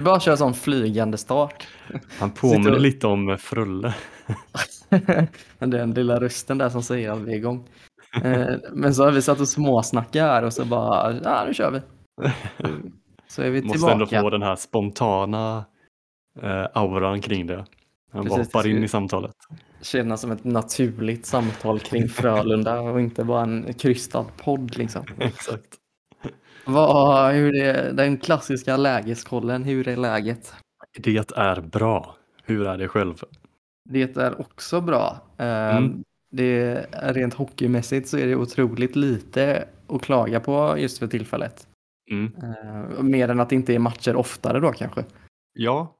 Vi bara kör sån flygande start. Han påminner och- lite om eh, Frulle. Den lilla rösten där som säger att vi är igång. Eh, Men så har vi satt och småsnackat här och så bara, ja nu kör vi. Så är vi Måste ändå tillbaka. få den här spontana eh, auran kring det. Han Precis, hoppar in i samtalet. Kännas som ett naturligt samtal kring Frölunda och inte bara en krystad podd liksom. Exakt. Vad, hur är den klassiska lägeskollen, hur är läget? Det är bra. Hur är det själv? Det är också bra. Eh, Mm. Det är rent hockeymässigt så är det otroligt lite att klaga på just för tillfället. Mm. Eh, mer än att det inte är matcher oftare då kanske. Ja,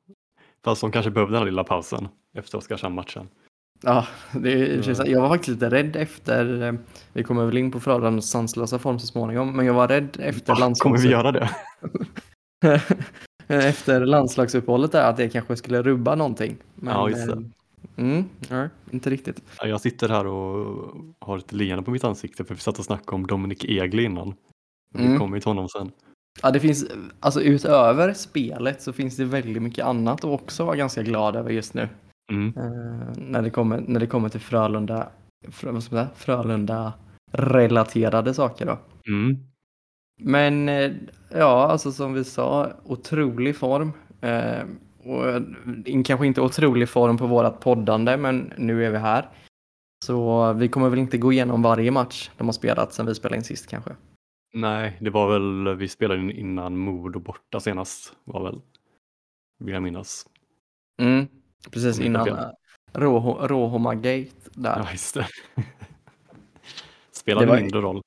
fast de kanske behövde den lilla pausen efter Oskarshamn-matchen. Ja, det Ja. känns, jag var faktiskt lite rädd efter, eh, vi kommer väl in på Frölundas sanslösa form så småningom, men jag var rädd efter, Kommer landslags... vi göra det? efter landslagsuppehållet där att det kanske skulle rubba någonting. Men, Ja, just det. eh, Mm, ja, inte riktigt. Ja, Jag sitter här och har ett leende på mitt ansikte för vi satt och snackade om Dominik Egli innan. Vi Mm. kommer ju till honom sen. Ja, det finns, alltså utöver spelet så finns det väldigt mycket annat att också vara ganska glad över just nu. Mm. Eh, när, det kommer, när det kommer till Frölunda, frö, vad ska man säga, Frölunda relaterade saker då. Mm. Men eh, ja, alltså som vi sa, otrolig form. Eh, och eh, kanske inte otrolig form på vårat poddande, men nu är vi här. Så vi kommer väl inte gå igenom varje match de har spelat sen vi spelade in sist kanske. Nej, det var väl, vi spelade in innan Modo borta senast var väl, vill jag minnas. Mm, precis Om innan fel. uh, Råhoma-gate där. Ja, just det. Spelade Det var- mindre roll.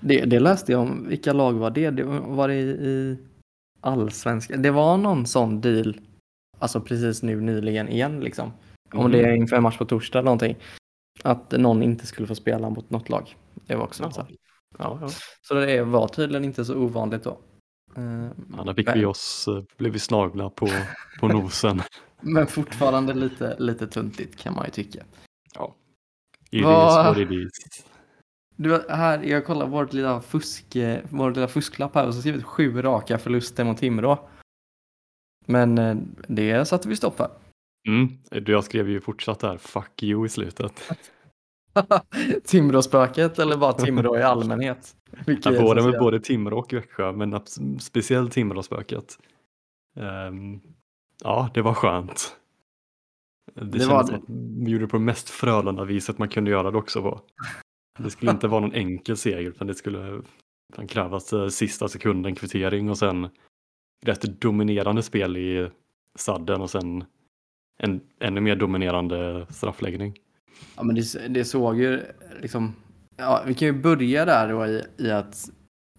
Det, det läste jag om. Vilka lag var det? Det var det i, allsvenskan. Det var någon sån deal. Alltså precis nu nyligen igen liksom. Om Mhm. det är inför en match på torsdag eller någonting. Att någon inte skulle få spela mot något lag. Det var också Jaha. så. här. Ja, ja. Så det var tydligen inte så ovanligt då. Eh, Ja, där fick men, vi oss, eh, blev vi snagla på, på nosen. men fortfarande lite, lite tuntigt kan man ju tycka. It is Vad- what it is. Du, här, jag kollar vårt lilla, fusk, vår lilla fusklapp här och så skrivit sju raka förluster mot Timrå. Men eh, det satte vi stopp för. Mm. Du, jag skrev ju fortsatt där, fuck you i slutet. Timråspöket eller bara Timrå i allmänhet? Vilket är både med både Timrå och Växjö, men speciellt Timråspöket. Ehm, ja, det var skönt. Det, Det kändes var som att gjorde det på mest Frölunda-viset man kunde göra det också på. Det skulle inte vara någon enkel seger, utan det skulle fan krävas eh, sista sekunden kvittering och sen rätt dominerande spel i sadden och sen en ännu mer dominerande straffläggning. Ja, men det, det såg ju liksom... Ja, vi kan ju börja där då i, i att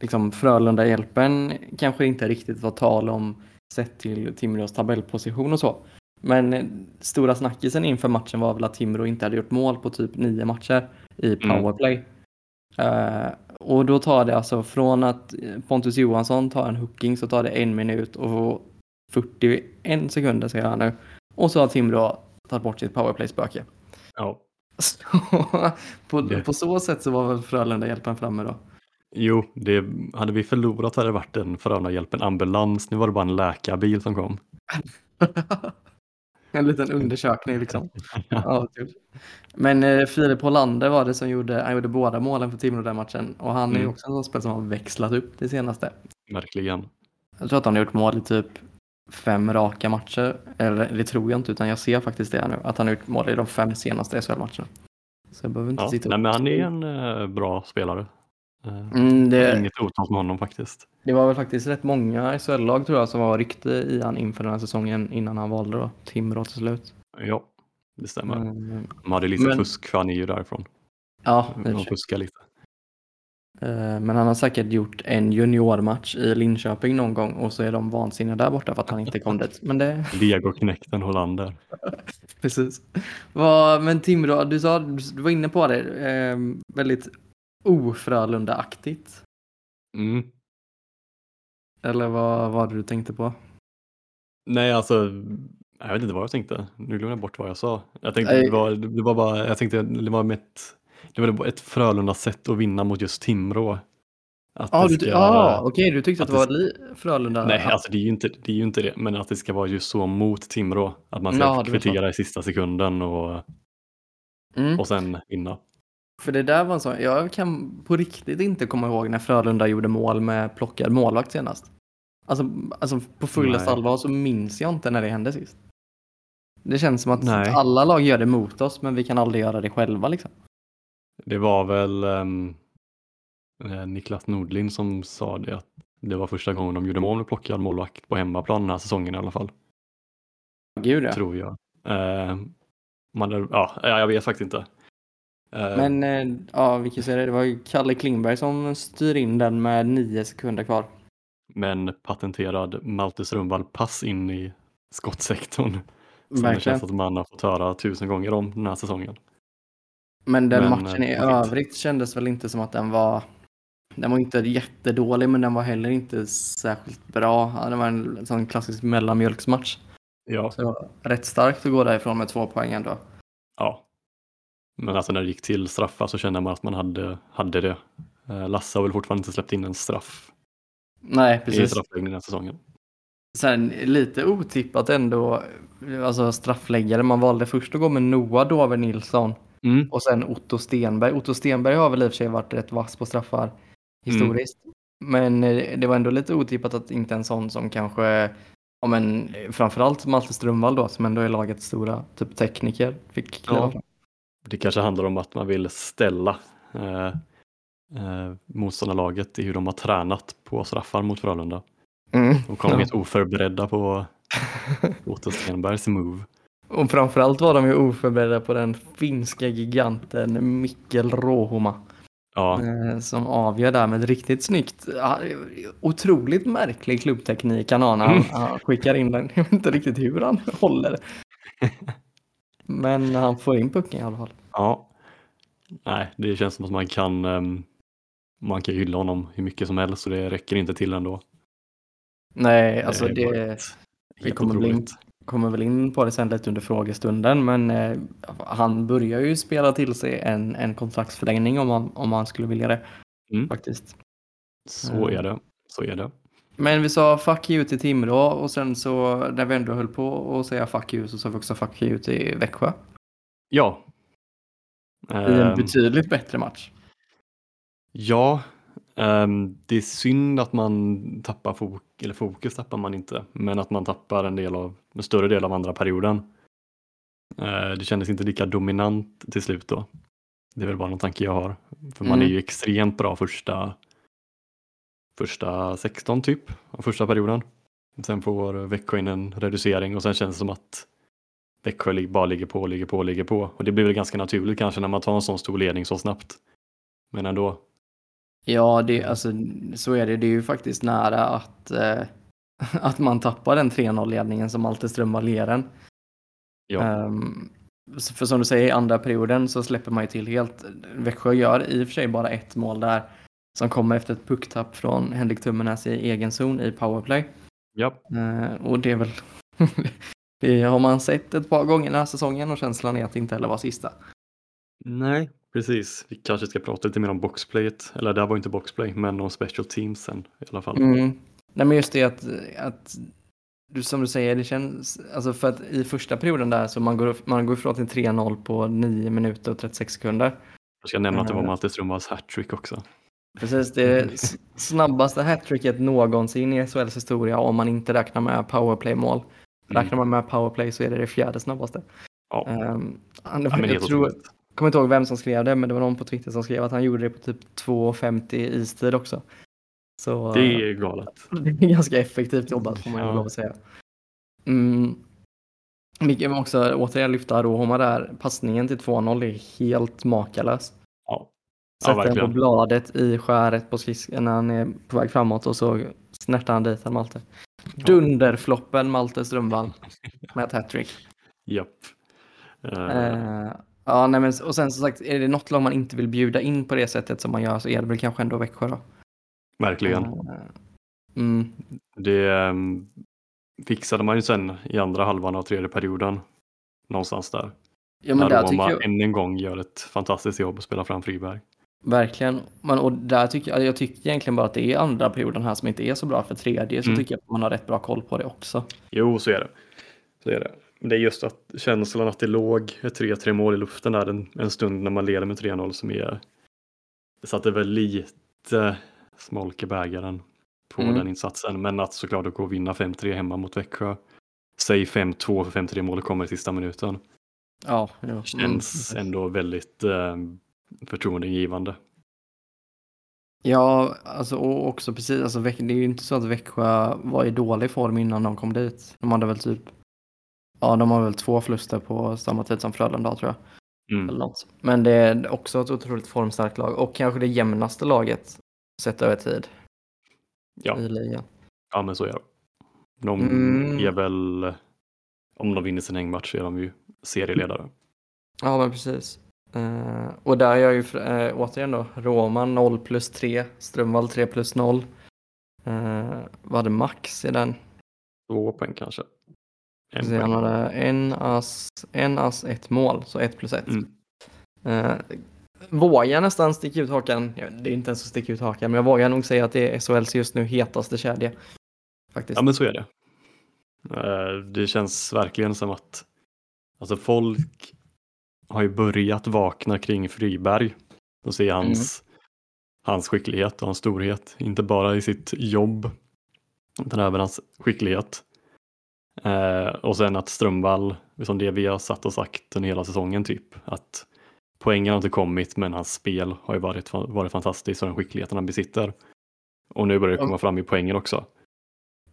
liksom Frölunda-hjälpen kanske inte riktigt var tal om sett till Timrås tabellposition och så. Men eh, stora snackisen inför matchen var väl att Timrå inte hade gjort mål på typ nio matcher i Mm. powerplay. Eh, och då tar det alltså från att eh, Pontus Johansson tar en hooking så tar det en minut och 41 sekunder säger han nu. Och så har Timrå tagit bort sitt powerplay-spöke. Ja, Så, på, på så sätt så var väl Frölunda hjälpen framme då. Jo, det, hade vi förlorat hade det varit en Frölunda-hjälp, en ambulans. Nu var det bara en läkarbil som kom. en liten undersökning liksom. Ja, kul. Men eh, Filip Hollander var det som gjorde, han gjorde båda målen för Timrå den matchen. Och han är Mm. också en sån spelare som har växlat upp det senaste. Verkligen. Jag tror att han har gjort mål i typ fem raka matcher. Eller det tror jag inte, utan jag ser faktiskt det här nu. Att han har gjort mål i de fem senaste SHL-matcherna. Så jag behöver inte Ja, sitta nej, men han är en eh, bra spelare. Eh, Mm, det, Inget otalt med honom faktiskt. det var väl faktiskt rätt många SHL-lag tror jag som var rykte i han inför den här säsongen innan han valde då Timrå till slut. Ja, det stämmer. Mm, De hade lite Men- fusk för han är ju därifrån. ja, De fuskar lite. Eh, Men han har säkert gjort en juniormatch i Linköping någon gång och så är de vansinniga där borta för att han inte kom dit. Men det, Legoknekten Hollander. precis. Vad, men Timrå, du sa, du var inne på det, eh, väldigt ofrölunda-aktigt. Mm. Eller vad var det du tänkte på? Nej, alltså, jag vet inte vad jag tänkte. Nu glömde jag bort vad jag sa. Jag tänkte, Nej. det var, det var bara, jag tänkte, det var ett, det var ett Frölunda sätt att vinna mot just Timrå. Att Ja, du, ska, ah, okej, du tyckte att, att det var li, Frölunda? nej, alltså det är, ju inte, det är ju inte det, men att det ska vara just så mot Timrå. Att man ska Ja, kvittera i sista sekunden och, Mm. och sen vinna. För det där var en sån, jag kan på riktigt inte komma ihåg när Frölunda gjorde mål med plockad målvakt senast. Alltså, alltså på fullaste allvar så minns jag inte när det hände sist. Det känns som att Nej. alla lag gör det mot oss men vi kan aldrig göra det själva liksom. Det var väl eh, Niklas Nordlind som sa det att det var första gången de gjorde mål med plockad målvakt på hemmaplan den här säsongen i alla fall. Gud ja. Tror jag. Eh, man, ja, jag vet faktiskt inte. Eh, Men eh, ja, vilken säger det? Det var ju Kalle Klingberg som styr in den med nio sekunder kvar. men patenterad Malte Strömvall pass in i skottsektorn. Som det Verkligen. känns att man har fått höra tusen gånger om den här säsongen. Men den Men, matchen i eh, övrigt kändes väl inte som att den var den var inte jättedålig men den var heller inte särskilt bra. Ja, det var en sån klassisk mellanmjölksmatch. Ja, Så rätt starkt att gå därifrån med två poäng ändå. ja. Men alltså när det gick till straffar så kände man att man hade, hade det. Eh, Lasse har väl fortfarande inte släppt in en straff Nej, i precis. straffläggningen den här säsongen. Sen lite otippat ändå, alltså straffläggare. Man valde först att gå med Noah Dover Nilsson Mm. och sen Otto Stenberg. Otto Stenberg har väl i och för sig varit rätt vass på straffar historiskt. Men eh, det var ändå lite otippat att inte en sån som kanske, ja men framförallt Malte Strömvall då som ändå är lagets stora typ tekniker fick kliva Ja. fram. Det kanske handlar om att man vill ställa eh, eh, motståndarlaget i hur de har tränat på straffar mot Frölunda. Mm. De kom Ja. helt oförberedda på Otto Stenbergs move. Och framförallt var de ju oförberedda på den finska giganten Mikkel Råhoma. Ja, Eh, som avgör där med ett riktigt snyggt, otroligt märklig klubbteknik han har när han, Mm. han skickar in den. Jag vet inte riktigt hur han håller. Men han får in pucken i alla fall. ja. Nej, det känns som att man kan ehm, man kan hylla honom hur mycket som helst och det räcker inte till ändå. Nej, alltså det bara vi kommer, bli, otroligt. kommer väl in på det sen lite under frågestunden. Men eh, han börjar ju spela till sig en, en kontraktsförlängning om han, om han skulle vilja det. Mm. Faktiskt. Så är det. Så är det. Men vi sa fuck you till Timrå och sen så när vi ändå höll på att säga fuck you så sa vi också fuck you till Växjö. Ja. I en Ehm, betydligt bättre match. Ja, ehm, det är synd att man tappar fokus, eller fokus tappar man inte, men att man tappar en del av, en större del av andra perioden. Eh, det kändes inte lika dominant till slut då. Det är väl bara någon tanke jag har. För man Mm. är ju extremt bra första, första 16 typ, av första perioden. Sen får Växjö in en reducering och sen känns det som att Växjö bara ligger på, ligger på, ligger på. Och det blir väl ganska naturligt kanske när man tar en sån stor ledning så snabbt. Men ändå, Ja, det, alltså, så är det. Det är ju faktiskt nära att, eh, att man tappar den 3-0-ledningen som alltid strömmar leren. ja. Så- för som du säger, i andra perioden så släpper man ju till helt. Växjö gör i och för sig bara ett mål där som kommer efter ett pucktapp från Henrik Tummenäs i egen zon i powerplay. ja. Eh, och det är väl det har man sett ett par gånger den här säsongen och känslan är att det inte heller var sista. Nej, precis. Vi kanske ska prata lite mer om boxplayet. Eller det var inte boxplay, men om special teams sen i alla fall. Mm. Nej men just det att, att du, som du säger, det känns, alltså för att i första perioden där så man går, man går ifrån till 3-0 på 9 minuter och 36 sekunder. Jag ska nämna att det var Eh. Malte Strömvalls hattrick också. Precis, det är s- snabbaste hattricket någonsin i SHLs historia om man inte räknar med powerplay-mål. Mm. Räknar man med powerplay så är det det fjärde snabbaste. Ja, Um, han, ja jag tror, kommer inte ihåg vem som skrev det, men det var någon på Twitter som skrev att han gjorde det på typ 2.50 istid också. Så Det är galet. det är ganska effektivt jobbat får man ju Ja. lov att säga. Mm. Kan också återigen lyfta Rohoma där. Passningen till 2-0 är helt makalös. Ja, ja Sätter den på bladet i skäret på skridsk- när han är på väg framåt och så snärtar han dit en Malte. Dunderfloppen Malte Strömvall med ett hattrick. Japp. Eh, Eh, ja, nej, men, och sen som sagt, är det något lag man inte vill bjuda in på det sättet som man gör så är det väl kanske ändå Växjö då. verkligen. Eh, mm, Det ehm, fixade man ju sen i andra halvan av tredje perioden. Någonstans där. ja, men När där Roma jag, än en gång gör ett fantastiskt jobb och spelar fram Friberg. Verkligen. Men, och där tycker jag, jag tycker egentligen bara att det är andra perioden här som inte är så bra. För tredje så Mm. tycker jag att man har rätt bra koll på det också. Jo, så är det. Så är det. Men det är just att känslan att det låg ett 3-3 mål i luften där en, en stund när man leder med 3-0 som är det satte väl lite smolk i bägaren på Mm. den insatsen. Men att såklart att gå och vinna 5-3 hemma mot Växjö. Säg 5-2 för 5-3 målet kommer i sista minuten. Ja, ja. Känns Mm. ändå väldigt eh, förtroendeingivande. Ja, alltså och också precis. Alltså, det är ju inte så att Växjö var i dålig form innan de kom dit. De hade väl typ. Ja, de har väl två förluster på samma tid som Frölunda tror jag. Mm. Eller något. Men det är också ett otroligt formstarkt lag och kanske det jämnaste laget sett över tid Ja. i ligan. ja, men så är det. De Mm. är väl, om de vinner sin hängmatch så är de ju serieledare. Ja, men precis. Eh, och där är jag ju eh, återigen då Roma 0 plus 3, Strömvall 3 plus 0. Uh, vad hade Max i den? Två poäng kanske. En Se, Han poäng. hade en ass, en ass, ett mål, så ett plus ett. Mm. Eh, vågar nästan sticka ut hakan. Det är inte ens att sticka ut hakan, men jag vågar nog säga att det är SHLs just nu hetaste kedja. Faktiskt. Ja men så är det. Eh, Det känns verkligen som att alltså folk har ju börjat vakna kring Friberg och se hans, hans skicklighet och hans storhet. Inte bara i sitt jobb utan även hans skicklighet. Eh, och sen att Strömvall, som det vi har satt och sagt under hela säsongen typ, att poängen har inte kommit men hans spel har ju varit, varit fantastiskt och den skickligheten han besitter. Och nu börjar det komma fram i poängen också.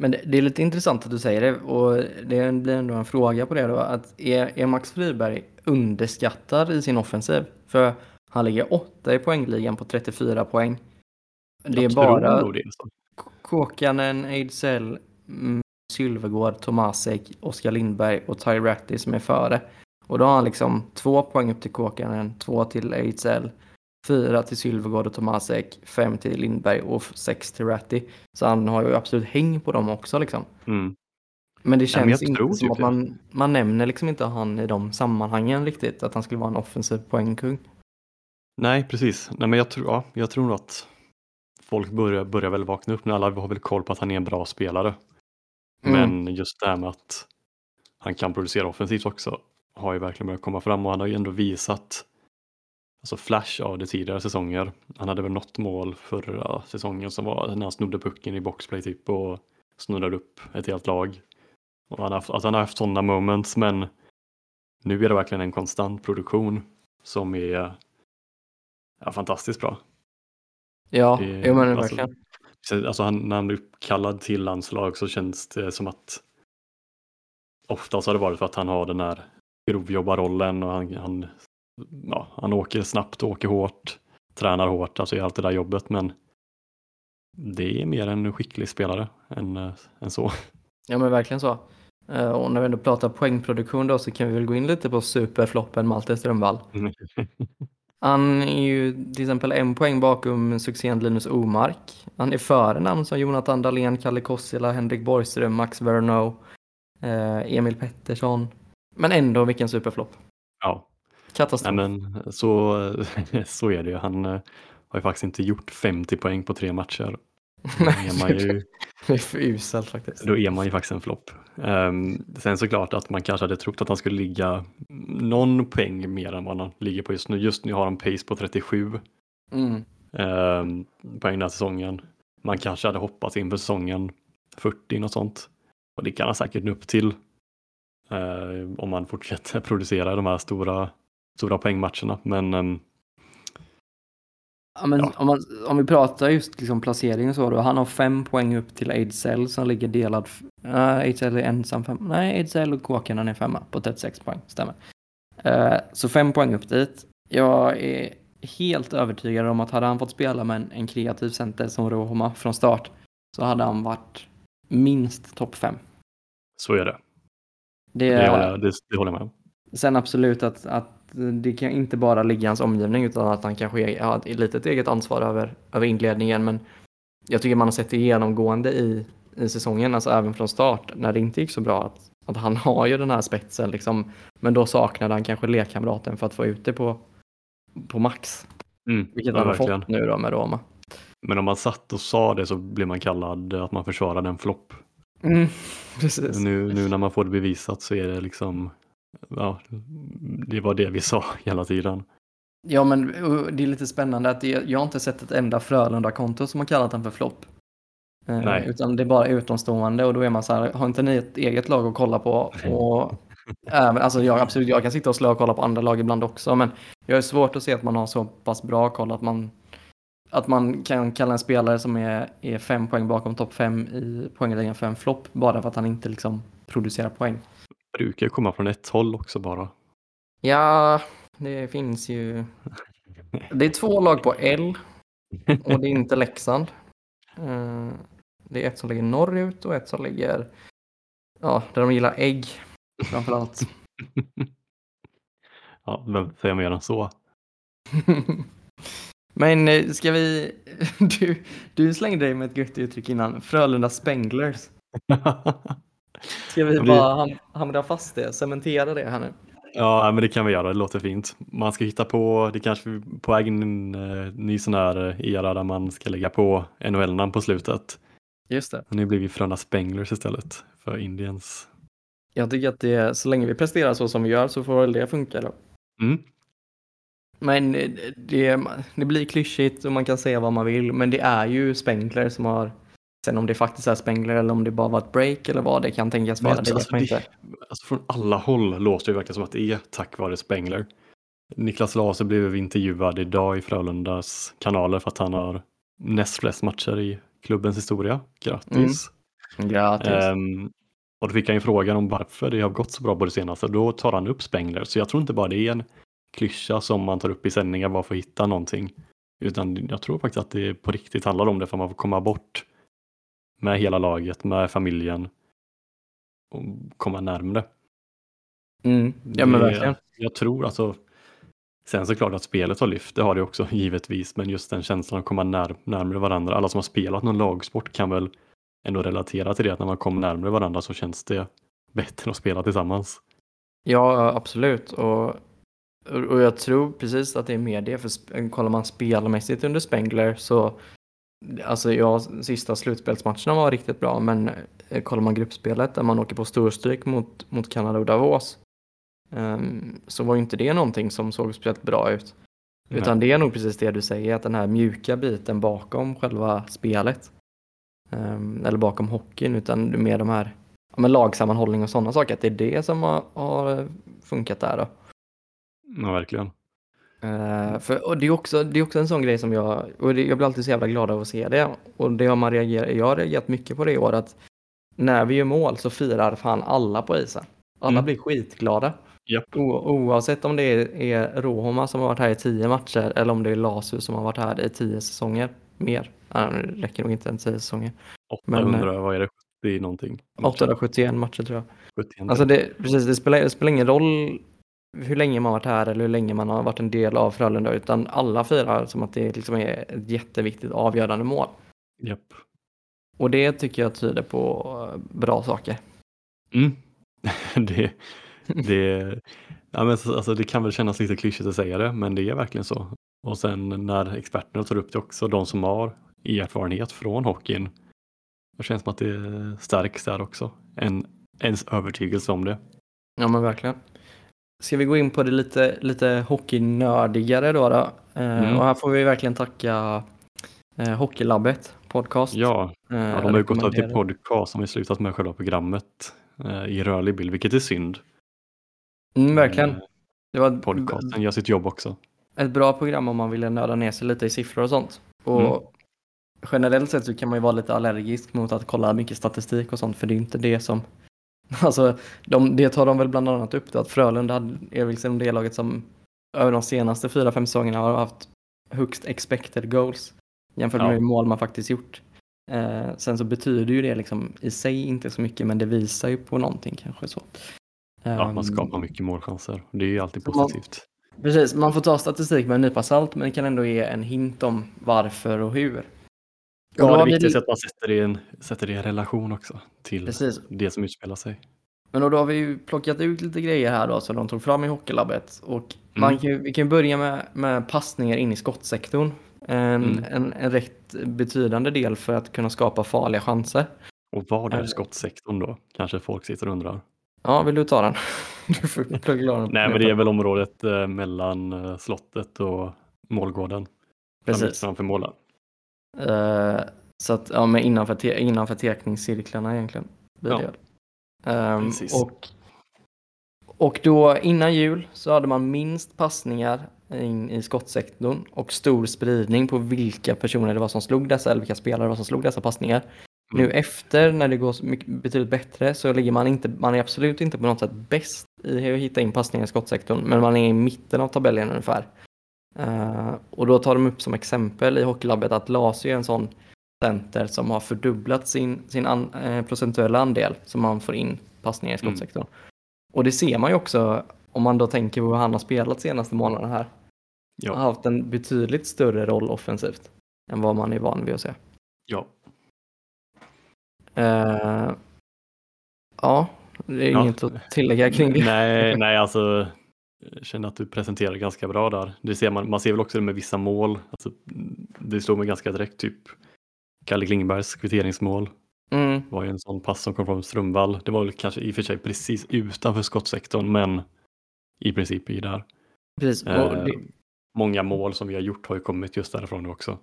Men det, det är lite intressant att du säger det och det blir ändå en fråga på det då. Att är, är Max Friberg underskattad i sin offensiv? För han ligger åtta i poängligan på 34 poäng. Det är Jag bara det. Kåkanen, Ejdsell, mm, Sylvegård, Tomasek, Oskar Lindberg och Ty Ratty som är före. Och då har han liksom två poäng upp till Kåkanen, två till Ejdsell, fyra till Sylvegård och Tomasek, fem till Lindberg och f- sex till Ratty. Så han har ju absolut häng på dem också liksom. Mm. Men det känns men jag inte som att man, man nämner liksom inte han i de sammanhangen riktigt. Att han skulle vara en offensiv poängkung. Nej, precis. Nej, men jag, tror, ja, jag tror nog att folk börjar, börjar väl vakna upp nu. Alla har väl koll på att han är en bra spelare. Mm. Men just det här med att han kan producera offensivt också har ju verkligen börjat komma fram och han har ju ändå visat alltså flash av det tidigare säsonger. Han hade väl något mål förra säsongen som var när han snodde pucken i boxplay typ och snurrade upp ett helt lag. Och han har, haft- han har haft sådana moments men nu är det verkligen en konstant produktion som är ja, fantastiskt bra. Ja, Det- jo, men alltså, verkligen. Så, Alltså han, när han blir uppkallad till landslag så känns det som att oftast har det varit för att han har den här grovjobbarrollen och han, han, ja, han åker snabbt, åker hårt, tränar hårt, alltså gör allt det där jobbet men det är mer en skicklig spelare än, äh, än så. Ja men verkligen så. Eh, Och när vi ändå pratar poängproduktion då så kan vi väl gå in lite på superfloppen Malte Strömvall. Han är ju till exempel en poäng bakom succén Linus Omark. Han är före namn som Jonathan Dahlén, Kalle Kossila, Henrik Borgström, Max Verno, eh, Emil Pettersson. Men ändå vilken superflopp. Ja, Katastrof. nej men så, så är det ju. Han äh, har ju faktiskt inte gjort 50 poäng på tre matcher. Ju, Det är för uselt faktiskt. Då är man ju faktiskt en flopp. Um, sen såklart att man kanske hade trott att han skulle ligga någon poäng mer än vad han ligger på just nu. Just nu har han pace på 37 Mm. um, poäng den här säsongen. Man kanske hade hoppats inför säsongen 40 något sånt. Och det kan han säkert nå upp till. eh, om man fortsätter producera de här stora, stora poängmatcherna. Men ehm, Ja, men Ja. Om, man, om vi pratar just liksom placering och så då. Han har fem poäng upp till Ejdsell som ligger delad. Nej, Ejdsell är ensam fem. Nej, Ejdsell och Kåkanen är femma på 36 poäng. Stämmer. Eh, så fem poäng upp dit. Jag är helt övertygad om att hade han fått spela med en, en kreativ center som Roma från start så hade han varit minst topp fem. så är det. Det, Det, håller, jag- det, det håller jag med om. Sen absolut att, att det kan inte bara ligga i hans omgivning utan att han kanske har ett litet eget ansvar över, över inledningen. Men jag tycker man har sett det genomgående i, i säsongen, alltså även från start när det inte gick så bra. Att, att han har ju den här spetsen liksom, men då saknade han kanske lekkamraten för att få ut det på, på max. Mm, Vilket ja, han har verkligen. fått nu då med Roma. Men om man satt och sa det så blir man kallad att man försvarade en flopp. Mm. Nu, nu när man får det bevisat så är det liksom, ja, det var det vi sa hela tiden. Ja, men det är lite spännande att det, jag har inte sett ett enda Frölunda-konto som har kallat den för flopp. Eh. Utan det är bara utomstående och då är man så här, har inte ni ett eget lag att kolla på? Och, även, alltså jag, absolut, jag kan sitta och slå och kolla på andra lag ibland också, men jag har svårt att se att man har så pass bra koll att man, att man kan kalla en spelare som är, är fem poäng bakom topp fem i poängligan för en flopp bara för att han inte liksom producerar poäng. Brukar ju komma från ett håll också bara. Ja, det finns ju. Det är två lag på L och det är inte Leksand. Eh, Det är ett som ligger norrut och ett som ligger ja, där de gillar ägg framförallt. Ja, vem säger mer än så? Men eh, ska vi... Du, du slängde dig med ett gött uttryck innan. Frölunda Spenglers. Ska vi bara ham- hamra fast det? Cementera det här nu? Ja, men det kan vi göra. Det låter fint. Man ska hitta på, det kanske på väg in en eh, ny sån här eh, era där man ska lägga på NHL-namn på slutet. Just det. Nu blir vi Frölunda Spenglers istället för Indians. Jag tycker att det, så länge vi presterar så som vi gör så får väl det funka då. Mm. Men eh, det, det blir klyschigt och man kan säga vad man vill, men det är ju Spengler som har Sen om det faktiskt är Spengler eller om det bara var ett break eller vad det kan tänkas vara, det vet man alltså, inte. Alltså från alla håll låter det verkligen som att det är tack vare Spengler. Niklas Laser blev intervjuad idag i Frölundas kanaler för att han har näst flest matcher i klubbens historia. Grattis! Grattis. Ehm, och då fick han ju frågan om varför det har gått så bra på det senaste. Då tar han upp Spengler. Så jag tror inte bara det är en klyscha som man tar upp i sändningar bara för att hitta någonting. Utan jag tror faktiskt att det på riktigt handlar om det för man får komma bort med hela laget, med familjen och komma närmre. Mm. Ja men verkligen. Jag tror alltså, sen såklart att spelet har lyft, det har det också givetvis, men just den känslan att komma när, närmare varandra. Alla som har spelat någon lagsport kan väl ändå relatera till det, att när man kommer närmare varandra så känns det bättre att spela tillsammans. Ja absolut. Och, och jag tror precis att det är mer det. För kollar man spelmässigt under Spengler så Alltså ja, sista slutspelsmatcherna var riktigt bra men eh, kollar man gruppspelet där man åker på storstryk mot, mot Kanada och Davos ehm, så var ju inte det någonting som såg speciellt bra ut. Utan det är nog precis det du säger, att den här mjuka biten bakom själva spelet. ehm, eller bakom hockeyn, utan mer de här ja, men lagsammanhållning och sådana saker. Att det är det som har, har funkat där då. Ja, verkligen. Eh, för, och det, är också, det är också en sån grej som jag, och det, jag blir alltid så jävla glad av att se det. Och det har man reagerat, jag har reagerat mycket på det i år att när vi gör mål så firar fan alla på isen. Alla Mm. blir skitglada. Japp. O, oavsett om det är, är Rohoma som har varit här i tio matcher eller om det är Lasu som har varit här i tio säsonger. Mer. Ja, det räcker nog inte än tio säsonger. Men, 800, vad är det, 70 någonting? 871 matcher tror jag. 71. Alltså det, precis, det, spelar, det spelar ingen roll hur länge man varit här eller hur länge man har varit en del av Frölunda utan alla firar som att det liksom är ett jätteviktigt avgörande mål. Japp. Och det tycker jag tyder på eh, bra saker. Mm. det, det, ja, men så- alltså, det kan väl kännas lite klyschigt att säga det, men det är verkligen så. Och sen när experterna tar upp det också, de som har erfarenhet från hockeyn, det känns som att det stärks där också. En, ens övertygelse om det. Ja men verkligen. Ska vi gå in på det lite, lite hockeynördigare då? då? Eh, Mm. Och här får vi verkligen tacka eh, Hockeylabbet podcast. Ja, Eh, ja de har ju gått över till podcast som har slutat med själva programmet eh, i rörlig bild, vilket är synd. Mm, verkligen. Eh, Det var Podcasten gör sitt jobb också. ett bra program om man ville nörda ner sig lite i siffror och sånt. Och Mm. generellt sett så kan man ju vara lite allergisk mot att kolla mycket statistik och sånt för det är inte det som Alltså, de, det tar de väl bland annat upp då, att Frölunda är liksom det laget som över de senaste fyra, fem säsongerna har haft högst expected goals jämfört Ja. med hur mål man faktiskt gjort. Eh, sen så betyder ju det liksom i sig inte så mycket men det visar ju på någonting kanske så. Ja, Ehm, man skapar mycket målchanser. Det är ju alltid Man- positivt. Precis, man får ta statistik med en nypa salt men det kan ändå ge en hint om varför och hur. Då Ja, har det vi- viktigaste är att man sätter det, i en, sätter det i en relation också till Precis, det som utspelar sig. Men då har vi ju plockat ut lite grejer här då som de tog fram i Hockeylabbet. Och man Mm. kan, vi kan börja med, med passningar in i skottsektorn. En, Mm. en, en rätt betydande del för att kunna skapa farliga chanser. Och vad är Eh. skottsektorn då? Kanske folk sitter och undrar. Ja, vill du ta den? Du får plugga den. Nej, men det är väl området eh, mellan eh, slottet och målgården. Precis. Framför målen. Eh, så att, ja, men innanför, te, innanför tekningscirklarna egentligen. Ja. Ehm, Precis. och, och då innan jul så hade man minst passningar in i skottsektorn och stor spridning på vilka personer det var som slog dessa eller vilka spelare det var som slog dessa passningar. Mm. Nu efter när det går betydligt bättre så ligger man inte, man är absolut inte på något sätt bäst i att hitta in passningar i skottsektorn men man är i mitten av tabellen ungefär. Eh, och då tar de upp som exempel i Hockeylabbet att Lasio är en sån center som har fördubblat sin, sin an, eh, procentuella andel som man får in passningar i Mm. skottsektorn. Och det ser man ju också om man då tänker på hur han har spelat senaste månaderna här. Han har Ja, haft en betydligt större roll offensivt än vad man är van vid att se. ja. Eh, ja, det är Ja. inget att tillägga kring det. nej, nej, alltså känner att du presenterar ganska bra där. Det ser man, man ser väl också det med vissa mål. Alltså, det slog mig ganska direkt, typ Kalle Klingbergs kvitteringsmål Mm, var ju en sån pass som kom från Strömvall. Det var väl kanske i och för sig precis utanför skottsektorn, men i princip i där. precis. Eh, det, många mål som vi har gjort har ju kommit just därifrån nu också.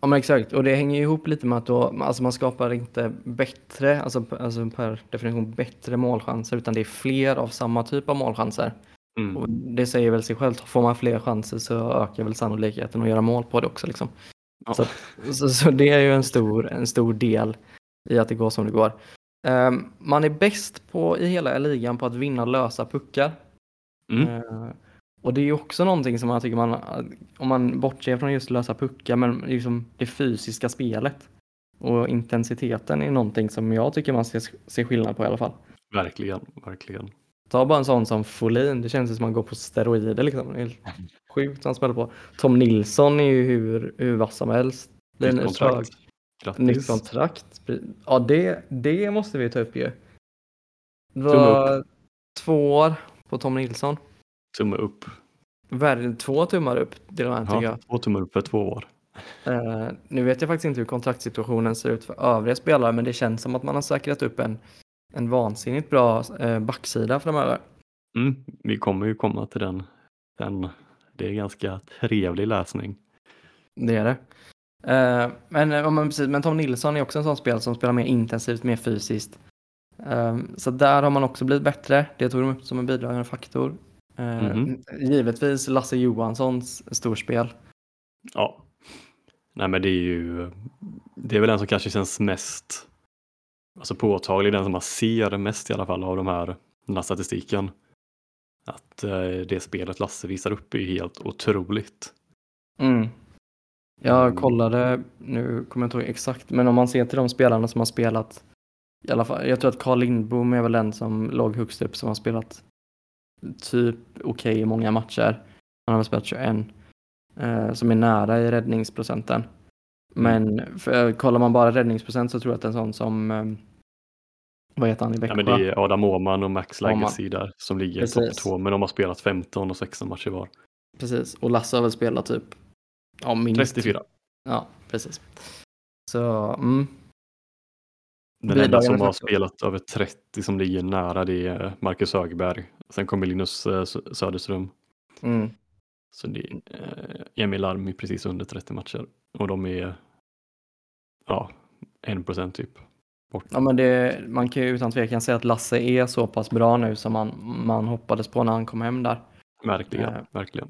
Ja men exakt, och det hänger ihop lite med att då, alltså man skapar inte bättre, alltså, alltså per definition bättre målchanser, utan det är fler av samma typ av målchanser. Mm. Och det säger väl sig självt, får man fler chanser så ökar väl sannolikheten att göra mål på det också. Liksom. Ja. Så, så, så det är ju en stor, en stor del i att det går som det går. Ehm, man är bäst på, i hela ligan på att vinna lösa puckar. Mm. Eh, och det är ju också någonting som man tycker man, om man bortser från just lösa puckar, men liksom det fysiska spelet och intensiteten är någonting som jag tycker man ser, ser skillnad på i alla fall. Verkligen, verkligen. Ta bara en sån som Folin, det känns som att man går på steroider liksom. Helt sjukt han spelar på. Tom Nilsson är ju hur, hur vass som helst. Nytt kontrakt. nytt Grattis. kontrakt. Ja, det, det måste vi ta upp ju. Det var två år på Tom Nilsson. Tumme upp. Värre, två tummar upp till och med tycker jag. Ja, två tummar upp för två år. Eh, nu vet jag faktiskt inte hur kontraktssituationen ser ut för övriga spelare, men det känns som att man har säkrat upp en, en vansinnigt bra eh, backsida framöver. Mm. Vi kommer ju komma till den sen. Det är ganska trevlig läsning. Det är det. Eh, men, men, precis, men Tom Nilsson är också en sån spelare som spelar mer intensivt, mer fysiskt. Eh, så där har man också blivit bättre. Det tog de upp som en bidragande faktor. Mhm. Givetvis Lasse Johanssons storspel. Ja. Nej men det är ju, det är väl den som kanske känns mest alltså påtaglig, den som man ser mest i alla fall av de här, den här statistiken. Att eh, det spelet Lasse visar upp är helt otroligt. Mm. Jag Mm. kollade, nu kommer jag inte ihåg exakt, men om man ser till de spelarna som har spelat, i alla fall, jag tror att Carl Lindbom är väl den som låg högst upp som har spelat typ okej i många matcher. Han har väl spelat 21, eh, som är nära i räddningsprocenten. Men för, kollar man bara räddningsprocent så tror jag att en sån som, eh, vad heter han i Ja, Växjö? men det är Adam Åhman och Max Åhman. Legacy där som ligger topp två, men de har spelat 15 och 16 matcher var. Precis, och Lasse har väl spelat typ, ja minst. 34. Ja, precis. Så, mm. Den enda som har spelat över 30 som ligger nära det är Marcus Högberg. Sen kommer Linus eh, Sö- Söderström. Mm. Så det är eh, Emil Larm är precis under 30 matcher. Och de är ja, 1% typ. Bort. Ja, men det, man kan ju utan tvekan säga att Lasse är så pass bra nu som man, man hoppades på när han kom hem där. Verkligen, Eh. verkligen.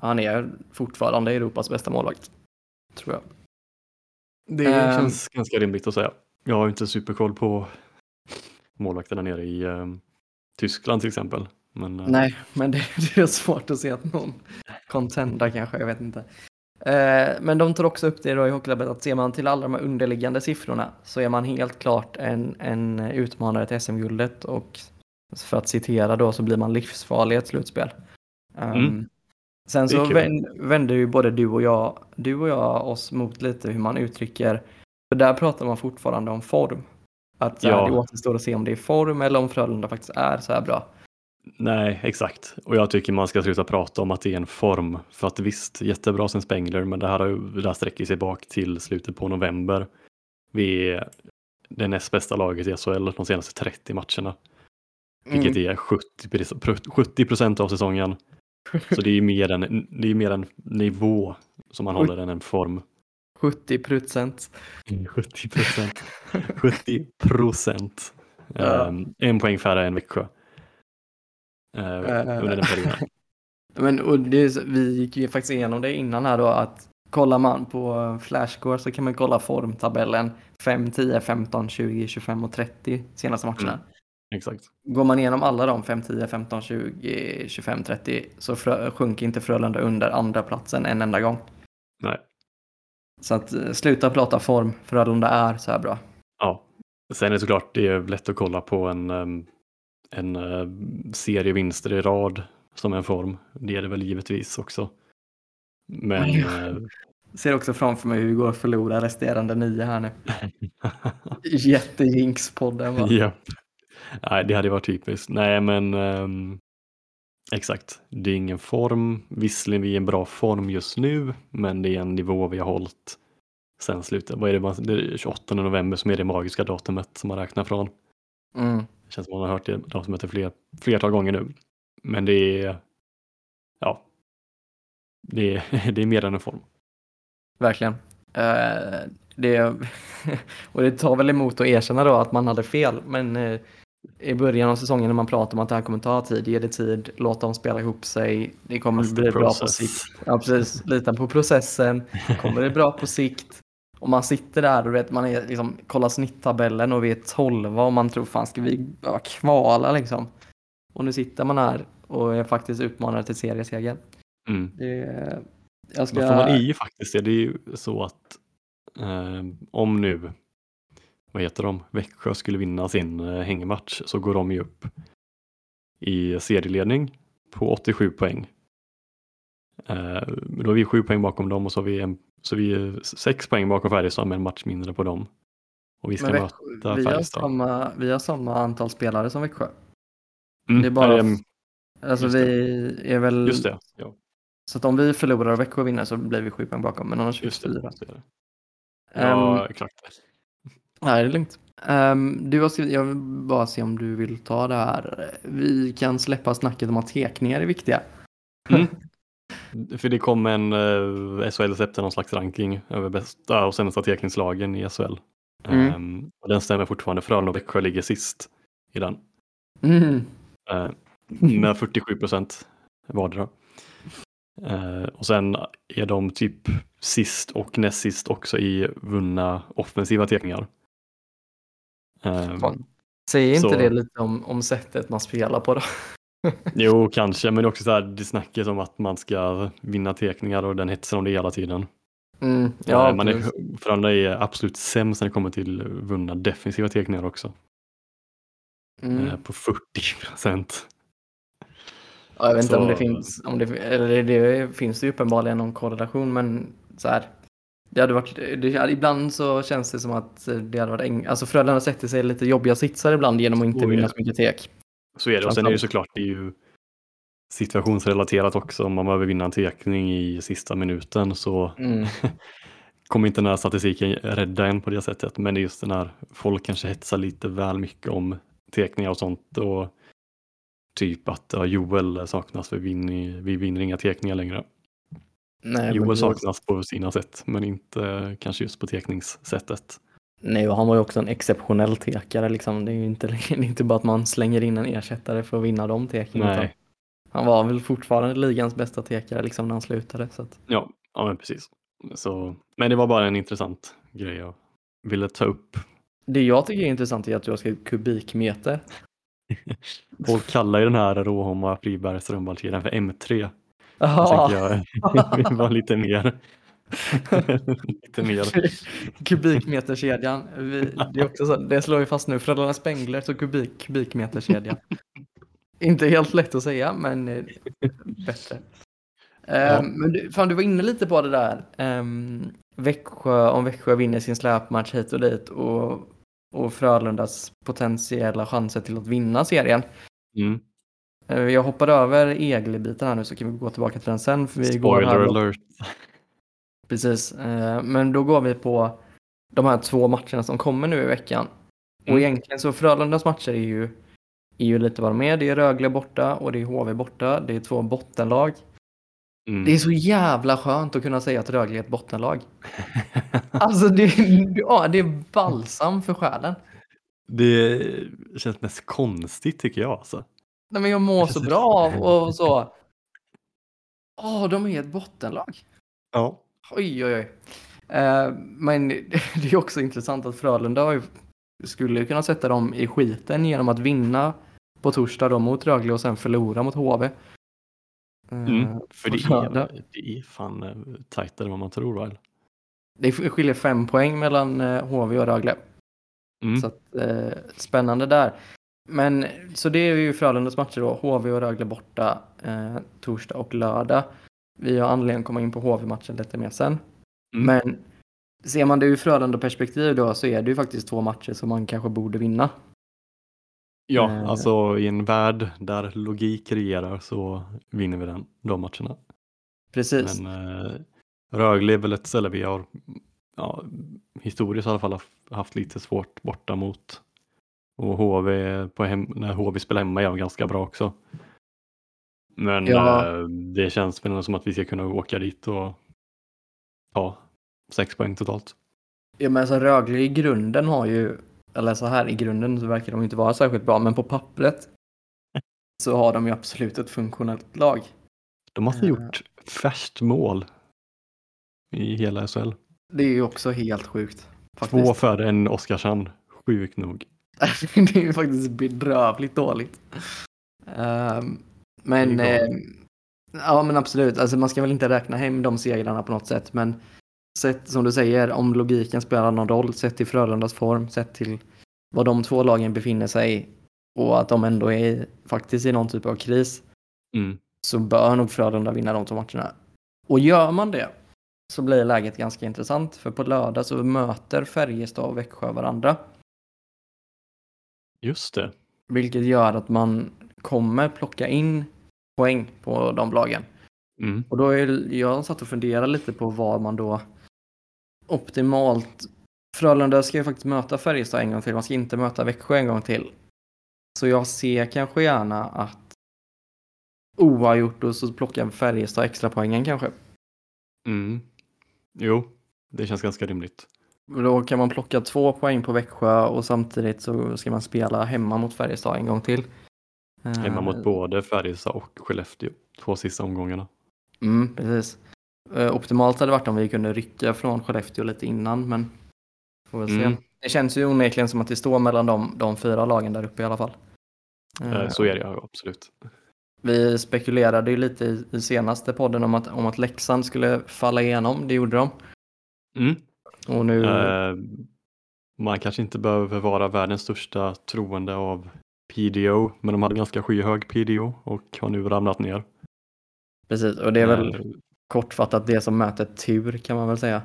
Han är fortfarande Europas bästa målvakt. Tror jag. Det Ehm. känns ganska rimligt att säga. Jag har inte superkoll på målvakterna nere i eh, Tyskland till exempel. Men eh, Nej, men det, det är svårt att se att någon contender kanske, jag vet inte. Eh, men de tar också upp det då i Hockeylabbet att ser man till alla de här underliggande siffrorna så är man helt klart en, en utmanare till SM-guldet och för att citera då så blir man livsfarlig i ett slutspel. Um, Mm. Sen Det är så vänder ju både du och, jag, du och jag oss mot lite hur man uttrycker, för där pratar man fortfarande om form. Att Ja. det återstår att se om det är form eller om Frölunda faktiskt är så här bra. Nej, exakt. Och jag tycker man ska sluta prata om att det är en form. För att visst, jättebra sen Spengler, men det här, det här sträcker sig bak till slutet på november. Vi är det näst bästa laget i SHL de senaste 30 matcherna. Vilket Mm. är 70, 70 procent av säsongen. Så det är ju mer en, det är mer en nivå som man håller än en form. 70 procent. 70 procent. 70 procent. Ja. Ehm, en poäng färre än Växjö. Uh, Eh. under den perioden. Men och det, vi gick ju faktiskt igenom det innan här då att kollar man på Flashscore så kan man kolla formtabellen 5, 10, 15, 20, 25 och 30 senaste matcherna. Mm. Exakt. Går man igenom alla de 5, 10, 15, 20, 25, 30 så frö, sjunker inte Frölunda under andra platsen en enda gång. Nej. Så att eh, sluta prata form, Frölunda är så här bra. Ja. Sen är det såklart det är lätt att kolla på en, ehm, en eh, serie vinster i rad som en form. Det är det väl givetvis också. Men Ja. eh, Ser också framför mig hur vi går och förlorar resterande nio här nu. Jättejinx-podden va? ja. Nej, det hade varit typiskt. Nej, men ehm, exakt. Det är ingen form. Visserligen vi är i en bra form just nu, men det är en nivå vi har hållit sen slutet. Vad är det? man- Det är 28 november som är det magiska datumet som man räknar från. Mm. Det känns som man har hört det datumet ett fler, flertal gånger nu. Men det är, ja, det är, det är mer än en form. Verkligen. Eh, det, och det tar väl emot att erkänna då att man hade fel, men eh, i början av säsongen när man pratar om att det här kommer ta tid, ge det tid, låta dem spela ihop sig, det kommer Fast bli bra på process. sikt. Ja, precis. Lita på processen, kommer det bra på sikt. Och man sitter där och vet, man är, liksom, kollar snitttabellen och vi är 12 och man tror fan ska vi bara kvala liksom. Och nu sitter man här och är faktiskt utmanare till serieseger. Mm. Det, jag ska... Men man i faktiskt det. Det är ju så att eh, om nu, vad heter de, Växjö skulle vinna sin eh, hängmatch så går de ju upp i serieledning på 87 poäng. Eh, då är vi sju poäng bakom dem och så har vi, en, så vi är sex poäng bakom Färjestad med en match mindre på dem. Och vi ska Men möta Växjö, vi, har samma, vi har samma antal spelare som Växjö. Mm, det är bara- ehm, Alltså vi är väl... just det, ja, Så att om vi förlorar och Växjö vinner så blir vi sju poäng bakom. Men annars just det. fyra. Just det. Ehm, Ja, exakt. Nej, det är lugnt. Ehm, du har skrivit, jag vill bara se om du vill ta det här. Vi kan släppa snacket om att tekningar är viktiga. Mm. För det kom en, uh, SHL släppte någon slags ranking över bästa och sämsta tekningslagen i SHL. Mm. Ehm, och den stämmer fortfarande. Frölunda och Växjö ligger sist i den. Mm. Uh, med 47 procent vardera. Uh, och sen är de typ sist och näst sist också i vunna offensiva tekningar. Ehm, Fan. Säger inte Så- det lite om, om sättet man spelar på då? Jo, kanske, men det är också så här, det snackas om att man ska vinna tekningar och den hetsen om det hela tiden. Mm. Ja, Ja, man är. Frölunda är absolut sämst när det kommer till vunna defensiva teckningar också. Mm. Eh, På 40 procent. Ja, jag vet inte Så- om det finns, om det, eller det, det finns ju uppenbarligen någon korrelation, men så här. Det hade varit, det, ibland så känns det som att det hade varit alltså Frölunda sätter sig lite jobbiga sitsar ibland genom att inte är vinna så mycket tek. Så är det. Och sen är det såklart det är ju situationsrelaterat också. Om man behöver vinna en tekning i sista minuten så Mm. kommer inte den här statistiken rädda en på det sättet. Men det är just den här, folk kanske hetsar lite väl mycket om tekningar och sånt. Och typ att ja, Joel saknas för vi vinner, vi vinner inga tekningar längre. Nej, Joel saknas på sina sätt, men inte kanske just på tekningssättet. Nej, och han var ju också en exceptionell tekare liksom. Det är ju inte, det är inte bara att man slänger in en ersättare för att vinna de teken. Han var väl fortfarande ligans bästa tekare liksom när han slutade. Så att, ja, ja men precis. Så, men det var bara en intressant grej jag ville ta upp. det jag tycker är intressant är att du har skrivit kubikmeter. Folk kallar ju den här Råholma Fribergs strömbalkedjan för M3. Då Jaha, tänker jag var lite mer. lite mer. kubikmeterkedjan. Vi, det, är också så, det slår ju fast nu. Frölunda Spengler så kubik, kubikmeterkedjan. Inte helt lätt att säga, men eh, bättre. Ja. Um, men du, fan, du var inne lite på det där. Um, Växjö, om Växjö vinner sin släpmatch hit och dit. Och och Frölundas potentiella chanser till att vinna serien. Mm. Eh, Jag hoppade över Egli-biten här nu så kan vi gå tillbaka till den sen. För vi går Spoiler här alert. Precis, eh, men då går vi på de här två matcherna som kommer nu i veckan. Och Mm. egentligen så Frölundas matcher är ju, är ju lite vad de är. Det är Rögle borta och det är HV borta. Det är två bottenlag. Mm. Det är så jävla skönt att kunna säga att Rögle är ett bottenlag. Alltså det, ja, det är balsam för själen. Det känns mest konstigt tycker jag. Alltså. Nej, men jag mår så bra av och så. Åh, de är ett bottenlag. Ja. Oj, oj, oj. Eh, men det är också intressant att Frölunda skulle kunna sätta dem i skiten genom att vinna på torsdag då mot Rögle och sen förlora mot HV. Eh, Mm. För det är, det är fan eh, tajtare än vad man tror väl? Det skiljer fem poäng mellan eh, HV och Rögle. Mm. Så att, eh, spännande där. Men så det är ju Frölundas matcher då. HV och Rögle borta eh, torsdag och lördag. Vi har anledning att komma in på HV-matchen lite mer sen. Mm. Men ser man det ur Frölunda-perspektiv då så är det ju faktiskt två matcher som man kanske borde vinna. Ja, Eh. alltså i en värld där logik regerar så vinner vi den, de matcherna. Precis. Men eh, Rögle är väl ett ställe vi har ja, historiskt i alla fall haft, lite svårt borta mot. Och HV, på hem, när HV spelar hemma är de ganska bra också. Men Ja. eh, det känns väl som att vi ska kunna åka dit och ta sex poäng totalt. Ja, men alltså Rögle i grunden har ju, eller så här i grunden så verkar de inte vara särskilt bra, men på pappret så har de ju absolut ett funktionellt lag. De har Eh. gjort färskt mål i hela SHL. Det är ju också helt sjukt. Två Faktiskt. före än Oskarshamn, sjukt nog. det är ju faktiskt bedrövligt dåligt. Ehm, men, ehm, ja men absolut, alltså man ska väl inte räkna hem de segrarna på något sätt, men sett som du säger, om logiken spelar någon roll, sett till Frölundas form, sett till vad de två lagen befinner sig och att de ändå är faktiskt i någon typ av kris, Mm. så bör nog Frölunda vinna de två matcherna. Och gör man det så blir läget ganska intressant, för på lördag så möter Färjestad och Växjö varandra. Just det. Vilket gör att man kommer plocka in poäng på de lagen. Mm. Och då är jag satt och funderade lite på vad man då optimalt Frölunda ska ju faktiskt möta Färjestad en gång till. Man ska inte möta Växjö en gång till. Så jag ser kanske gärna att oavgjort och så plockar Färjestad extra poängen kanske. Mm. Jo, det känns ganska rimligt. Då kan man plocka två poäng på Växjö och samtidigt så ska man spela hemma mot Färjestad en gång till. Hemma Eh, mot både Färjestad och Skellefteå. Två sista omgångarna. Mm, precis. Eh, optimalt hade varit om vi kunde rycka från Skellefteå lite innan, men får väl se. Mm. Det känns ju onekligen som att det står mellan de, de fyra lagen där uppe i alla fall. Eh, Eh, Så är det ja, absolut. Vi spekulerade ju lite i, i senaste podden om att, om att Leksand skulle falla igenom. Det gjorde de. Mm. Och nu, Eh, man kanske inte behöver vara världens största troende av PDO, men de hade ganska skyhög PDO och har nu ramlat ner. precis. Och det är väl Eh, kortfattat det som mäter tur kan man väl säga.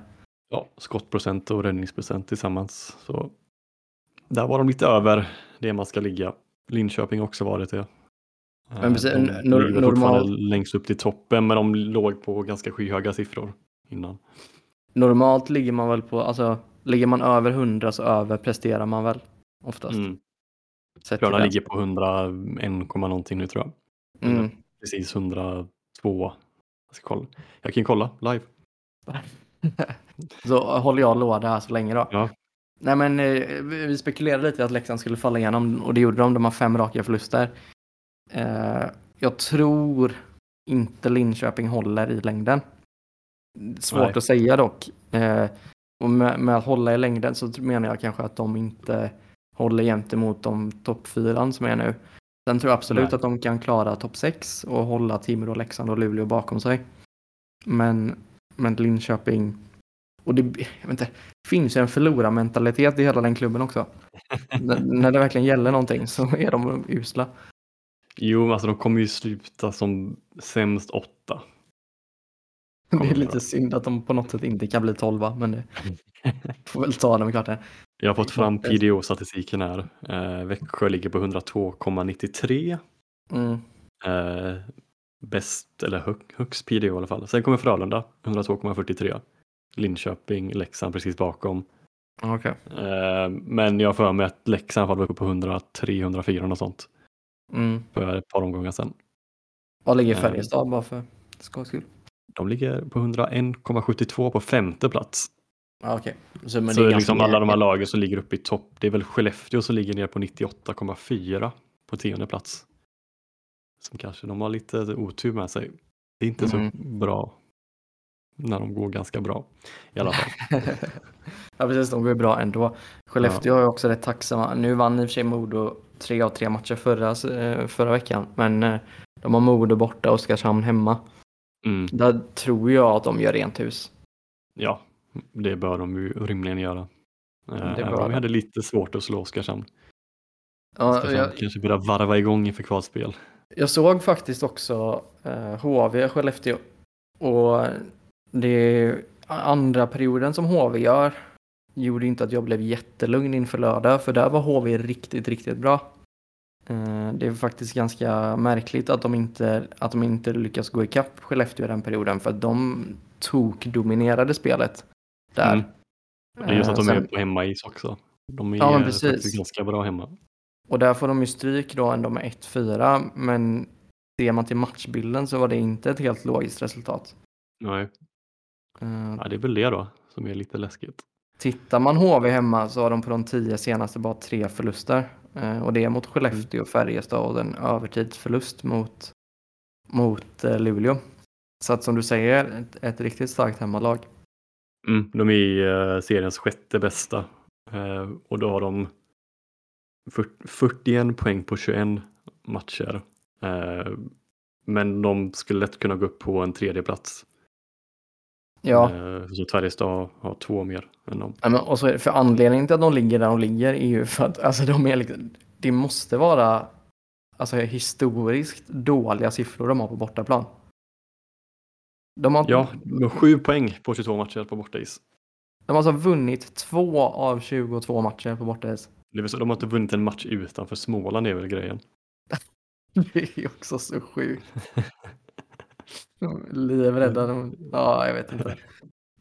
ja, skottprocent och räddningsprocent tillsammans. Så där var de lite över det man ska ligga. Linköping har också varit det. Eh, Men precis, de n- nor- ligger normal- längst upp till toppen, men de låg på ganska skyhöga siffror innan. Normalt ligger man väl på, alltså ligger man över 100 så överpresterar man väl oftast. Mm. Frölunda det. ligger på 101, komma någonting nu tror jag. Mm. Precis 102. Jag, ska kolla. jag kan kolla live. Så håller jag låda här så länge då. Ja. Nej men eh, vi vi spekulerade lite att Leksand skulle falla igenom och det gjorde de. De har fem raka förluster. Eh, jag tror inte Linköping håller i längden. Svårt Nej. att säga dock. Eh, och med, med att hålla i längden så menar jag kanske att de inte håller gentemot de topp fyran som är nu. Sen tror jag absolut Nej. att de kan klara topp sex och hålla Timrå, Leksand och Luleå bakom sig. Men, men Linköping och det, jag vet inte, det finns ju en förlorarmentalitet i hela den klubben också. när, det verkligen gäller någonting så är de usla. Jo, alltså de kommer ju sluta som sämst åtta. Det Kommer är de lite synd att de på något sätt inte kan bli tolva, men det får väl ta dem i kvarten. Jag har fått fram. PDO-statistiken här. Eh, Växjö ligger på 102,93. Mm. Eh, bäst, eller hög, högst PDO i alla fall. Sen kommer Frölunda, 102,43. Linköping, Leksand precis bakom. Okej. Eh, men jag har för mig att Leksand var uppe på 103, 104 och sånt Mm. för ett par omgångar sedan. Vad ligger Eh. Färjestad bara för skojs skull? De ligger på 101,72 på femte plats. Ja, Okej. Så, men så det är liksom alla de här lagen som ligger uppe i topp, det är väl Skellefteå som ligger ner på 98,4 på tionde plats. Som kanske de har lite otur med sig. Det är inte Mm. så bra när de går ganska bra i alla fall. ja precis, de går ju bra ändå. Skellefteå är också rätt tacksamma. Nu vann i och för sig Modo tre av tre matcher förra, eh, förra veckan. Men eh, de har Modo borta och Oskarshamn hemma. Mm. Där tror jag att de gör rent hus. Ja, det bör de ju rimligen göra. Eh, Det Även bör om vi de. hade lite svårt att slå Oskarshamn. Ja, Oskarshamn jag, kanske börjar varva igång inför kvalspel. jag såg faktiskt också eh, HV Skellefteå. Och det är andra perioden som HV gör gjorde inte att jag blev jättelugn inför lördag. För där var HV riktigt, riktigt bra. Eh, Det är faktiskt ganska märkligt att de inte, att de inte lyckas gå ikapp Skellefteå i den perioden. För att de tok-dominerade spelet där. Mm. Det är just att de Eh, är sen- på hemmais också. De är Ja, men precis. faktiskt ganska bra hemma. Och där får de ju stryk då ändå med 1-4. Men ser man till matchbilden så var det inte ett helt logiskt resultat. Nej, Eh, ja, det är väl det då som är lite läskigt. Tittar man HV hemma så har de på de tio senaste bara tre förluster. Eh, och det är mot Skellefteå och Färjestad och en övertidsförlust mot, mot eh, Luleå. Så att som du säger, ett, ett riktigt starkt hemmalag. Mm, de är i eh, seriens sjätte bästa eh, och då har de fyr- 41 poäng på 21 matcher. Eh, men de skulle lätt kunna gå upp på en tredje plats. Ja, så Färjestad har två mer än dem. ja, men, och så är det, för anledningen till att de ligger där de ligger är ju för att alltså, de är liksom, det måste vara alltså, historiskt dåliga siffror de har på bortaplan. De har, Ja, de har sju poäng på 22 matcher på bortais. de har alltså vunnit två av 22 matcher på bortais. Det vill säga, de har inte vunnit en match utanför Småland är väl grejen. Det är också så sjukt. Livrädda. de- Ja, jag vet inte.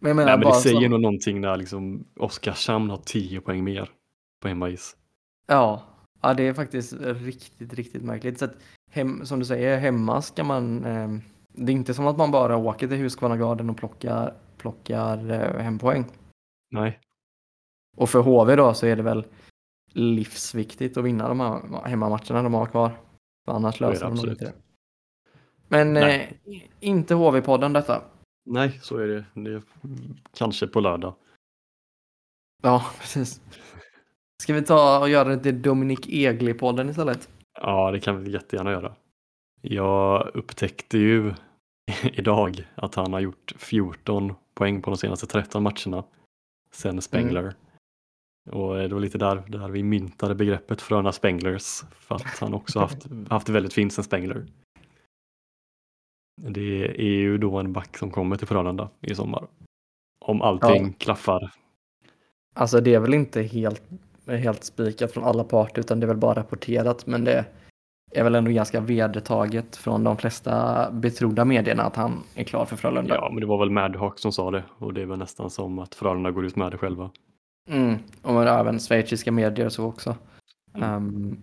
Men jag menar Nej, men det säger som, nog någonting när liksom Oskarshamn har 10 poäng mer på hemmais. ja, ja, det är faktiskt riktigt, riktigt märkligt. Så att hem, som du säger, hemma ska man... Eh, det är inte som att man bara åker till Husqvarna och plockar, plockar eh, hem poäng. Nej, Och för HV då så är det väl livsviktigt att vinna de här hemmamatcherna de har kvar. För annars löser de nog inte det. Men eh, inte HV-podden detta. nej, så är det. det är kanske på lördag. Ja, precis. Ska vi ta och göra det till Dominik Egli-podden istället? Ja, det kan vi jättegärna göra. Jag upptäckte ju idag att han har gjort 14 poäng på de senaste 13 matcherna sen Spengler. Och det var lite där, där vi myntade begreppet Fröna Spenglers för att han också haft, haft väldigt fint sen Spengler. Det är ju då en back som kommer till Frölunda i sommar. Om allting Ja. klaffar. Alltså det är väl inte helt, helt spikat från alla parter utan det är väl bara rapporterat men det är väl ändå ganska vedertaget från de flesta betrodda medierna att han är klar för Frölunda. Ja, men det var väl Madhawk som sa det och det är väl nästan som att Frölunda går ut med det själva. Mm, och även schweiziska medier och så också. Um,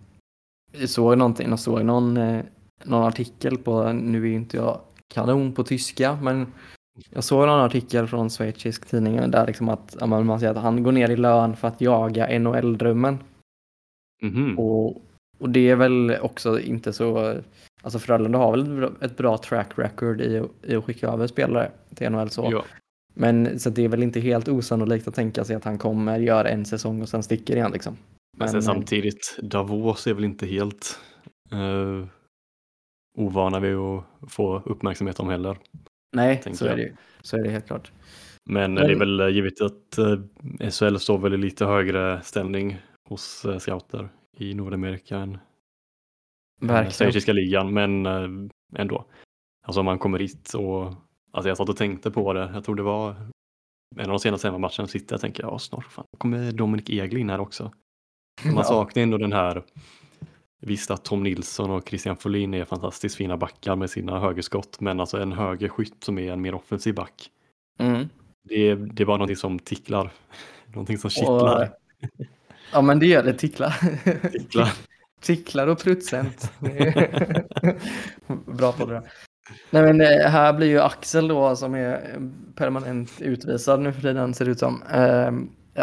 jag såg någonting, jag såg någon, eh, någon artikel på, nu är inte jag kanon på tyska, men jag såg någon artikel från schweizisk tidning där liksom att man säger att han går ner i lön för att jaga NHL-drömmen. Mhm. Och, och det är väl också inte så, alltså Frölunda har väl ett bra- ett bra track record i, i att skicka över spelare till NHL så. Ja, Men så det är väl inte helt osannolikt att tänka sig att han kommer göra en säsong och sen sticker igen liksom. men sen Men, samtidigt, Davos är väl inte helt uh, ovana vid att få uppmärksamhet om heller. Nej, så är, det, ju. så är det helt klart. Men, Men- det är väl eh, givet att eh, SHL står väl i lite högre ställning hos uh, scouter i Nordamerika än den Verkligen. schweiziska ligan, men eh, ändå. Alltså man kommer hit och alltså jag satt och tänkte på det, jag tror det var en av de senaste hemmamatcherna sitter jag och tänker, ja snart fan, kommer Dominik Egli in här också. Man Ja. saknar ändå den här, visst att Tom Nilsson och Christian Folin är fantastiskt fina backar med sina högerskott, men alltså en högerskytt som är en mer offensiv back. Mm. Det är, det är bara någonting som ticklar. Någonting som kittlar. Ja men det gör det, ticklar. ticklar. Ticklar och pruttcent. Bra på det där. Nej men eh, här blir ju Axel då som är permanent utvisad nu för tiden ser det ut som. Eh,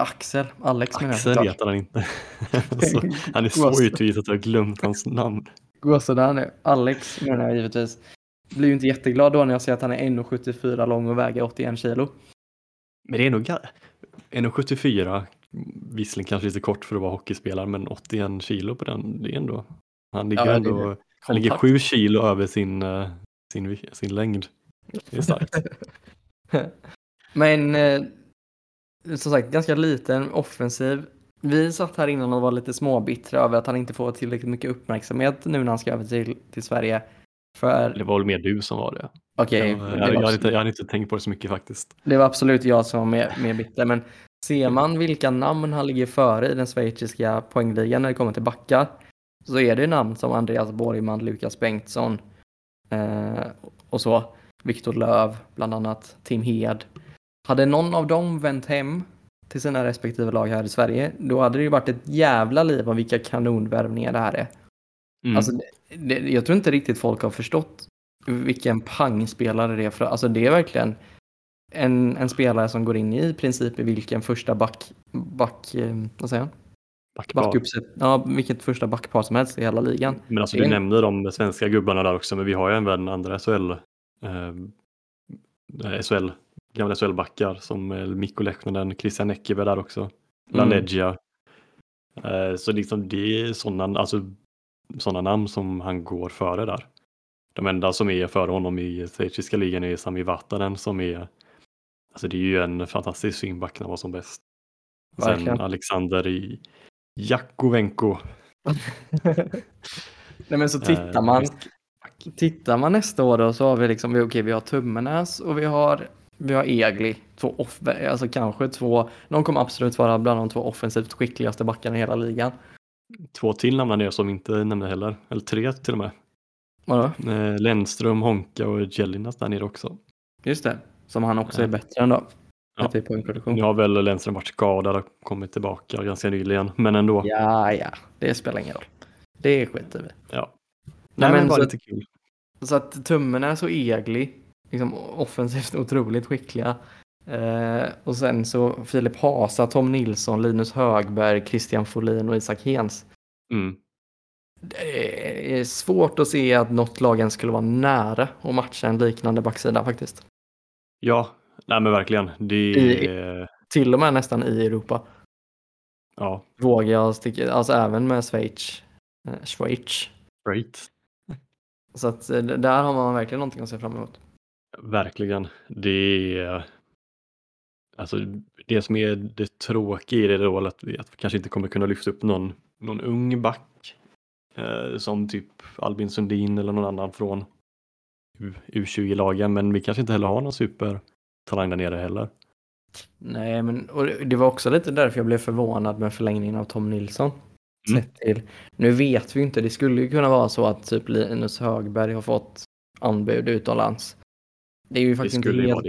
Axel, Alex menar jag. Axel heter han inte. alltså, han är så utvisad att jag har glömt hans namn. Gå sådär nu. Alex menar jag givetvis. Blir ju inte jätteglad då när jag ser att han är 1,74 lång och väger 81 kilo. Men det är nog ga- 1,74. Visserligen kanske lite kort för att vara hockeyspelare, men 81 kilo på den, det är ändå. Han ligger Ja, ändå, han ligger Kontakt. 7 kilo över sin, eh, sin, sin längd. Det är starkt. Men eh, som sagt, ganska liten offensiv. Vi satt här innan och var lite småbittra över att han inte får tillräckligt mycket uppmärksamhet nu när han ska över till, till Sverige. För, Det var väl mer du som var det. okej, jag, jag, jag, jag hade inte tänkt på det så mycket faktiskt. det var absolut jag som var mer, mer bitter. Men ser man vilka namn han ligger före i den schweiziska poängligan när det kommer till backar så är det namn som Andreas Borgman, Lukas Bengtsson eh, och så. Viktor Löv bland annat, Tim Hed. Hade någon av dem vänt hem till sina respektive lag här i Sverige, då hade det ju varit ett jävla liv om vilka kanonvärvningar det här är. Mm. Alltså, det, det, jag tror inte riktigt folk har förstått vilken pangspelare det är. För, alltså, det är verkligen en, en spelare som går in i princip i vilken första back, back eh, vad säger jag? Backpar. Backuppsätt, ja, vilket första backpar som helst i hela ligan. Men alltså du en- nämnde de svenska gubbarna där också, men vi har ju även andra SHL, eh, SHL gamla SHL-backar som eh, Mikko Lehkonen, Christian Eckerberg där också, Lanegia. Eh, så liksom det är sådana alltså, såna namn som han går före där. De enda som är före honom i schweiziska ligan är Sami Vatanen som är, alltså det är ju en fantastisk fin back när han var som bäst. Verkligen. Sen Alexander i Jakovenko. Nej men så tittar Eh, man, visst. tittar man nästa år då så har vi liksom, vi- okej vi har Tummenäs och vi har, vi har Egli. Två off, alltså kanske två, de kommer absolut vara bland de två offensivt skickligaste backarna i hela ligan. Två till namn är som inte nämnde heller, eller tre till och med. Vadå? Eh, Lennström, Honka och Jellinas där nere också. Just det, som han också är bättre än då. Ja. Är. Nu har väl Lennström varit skadad och kommit tillbaka ganska nyligen, men ändå. Ja, ja, det spelar ingen roll. Det skiter vi Ja. Nej, Nej, men men bara så- lite kul. Så att Tummenäs och Egli, liksom offensivt otroligt skickliga. Eh, och sen så Filip Hasa, Tom Nilsson, Linus Högberg, Christian Folin och Isak Hens. Mm. Det är svårt att se att något lag ens skulle vara nära att matcha en liknande backsida faktiskt. Ja, nej men verkligen. Det I- Till och med nästan i Europa. ja, Vågar jag sticka, alltså även med Schweiz. Eh, Schweiz. great. Så att eh, där har man verkligen någonting att se fram emot. Verkligen. Det är, alltså det som är det tråkiga i det då att vi, att vi kanske inte kommer kunna lyfta upp någon, någon ung back eh, som typ Albin Sundin eller någon annan från U20-lagen, men vi kanske inte heller har någon supertalang där nere heller. Nej, men och det var också lite därför jag blev förvånad med förlängningen av Tom Nilsson. Mm. Sett till. Nu vet vi inte, det skulle ju kunna vara så att typ Linus Högberg har fått anbud utomlands. Det är ju faktiskt inte helt,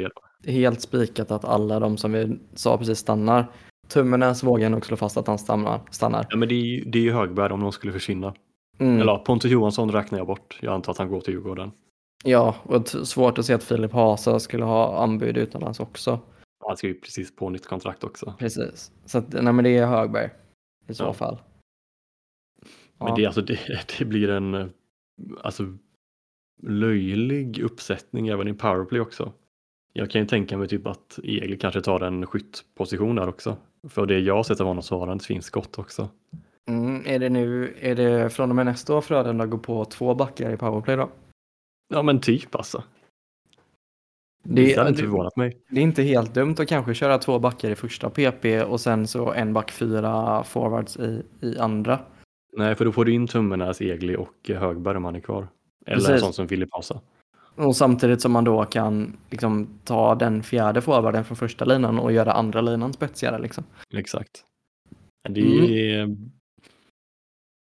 helt spikat att alla de som vi sa precis stannar. Tummenäs vågar jag nog slå fast att han stannar. stannar. Ja, men det är, ju- det är ju Högberg om de skulle försvinna. Mm. Eller Pontus Johansson räknar jag bort. Jag antar att han går till Djurgården. Ja, och svårt att se att Filip Hasa skulle ha anbud utomlands också. Han ska ju precis på nytt kontrakt också. Precis. Så att, nej men det är Högberg i så Ja. fall. Men Ja. det, alltså, det, det blir en eh, alltså, löjlig uppsättning även i powerplay också. Jag kan ju tänka mig typ att Egil kanske tar en skyttposition där också. För det jag har sett av honom så har han ett fint skott också. Mm, är det nu, är det från och med nästa år Frölunda går på två backar i powerplay då? Ja men typ alltså. Det, Det hade inte förvånat mig. det är inte helt dumt att kanske köra två backar i första PP och sen så en back fyra forwards i, i andra. Nej för då får du in Tummenäs, Egli och Högberg om han är kvar. Eller en Precis. sån som Filip Hasa. Och samtidigt som man då kan liksom, ta den fjärde forwarden från första linan och göra andra linan spetsigare. Liksom. Exakt. Det är,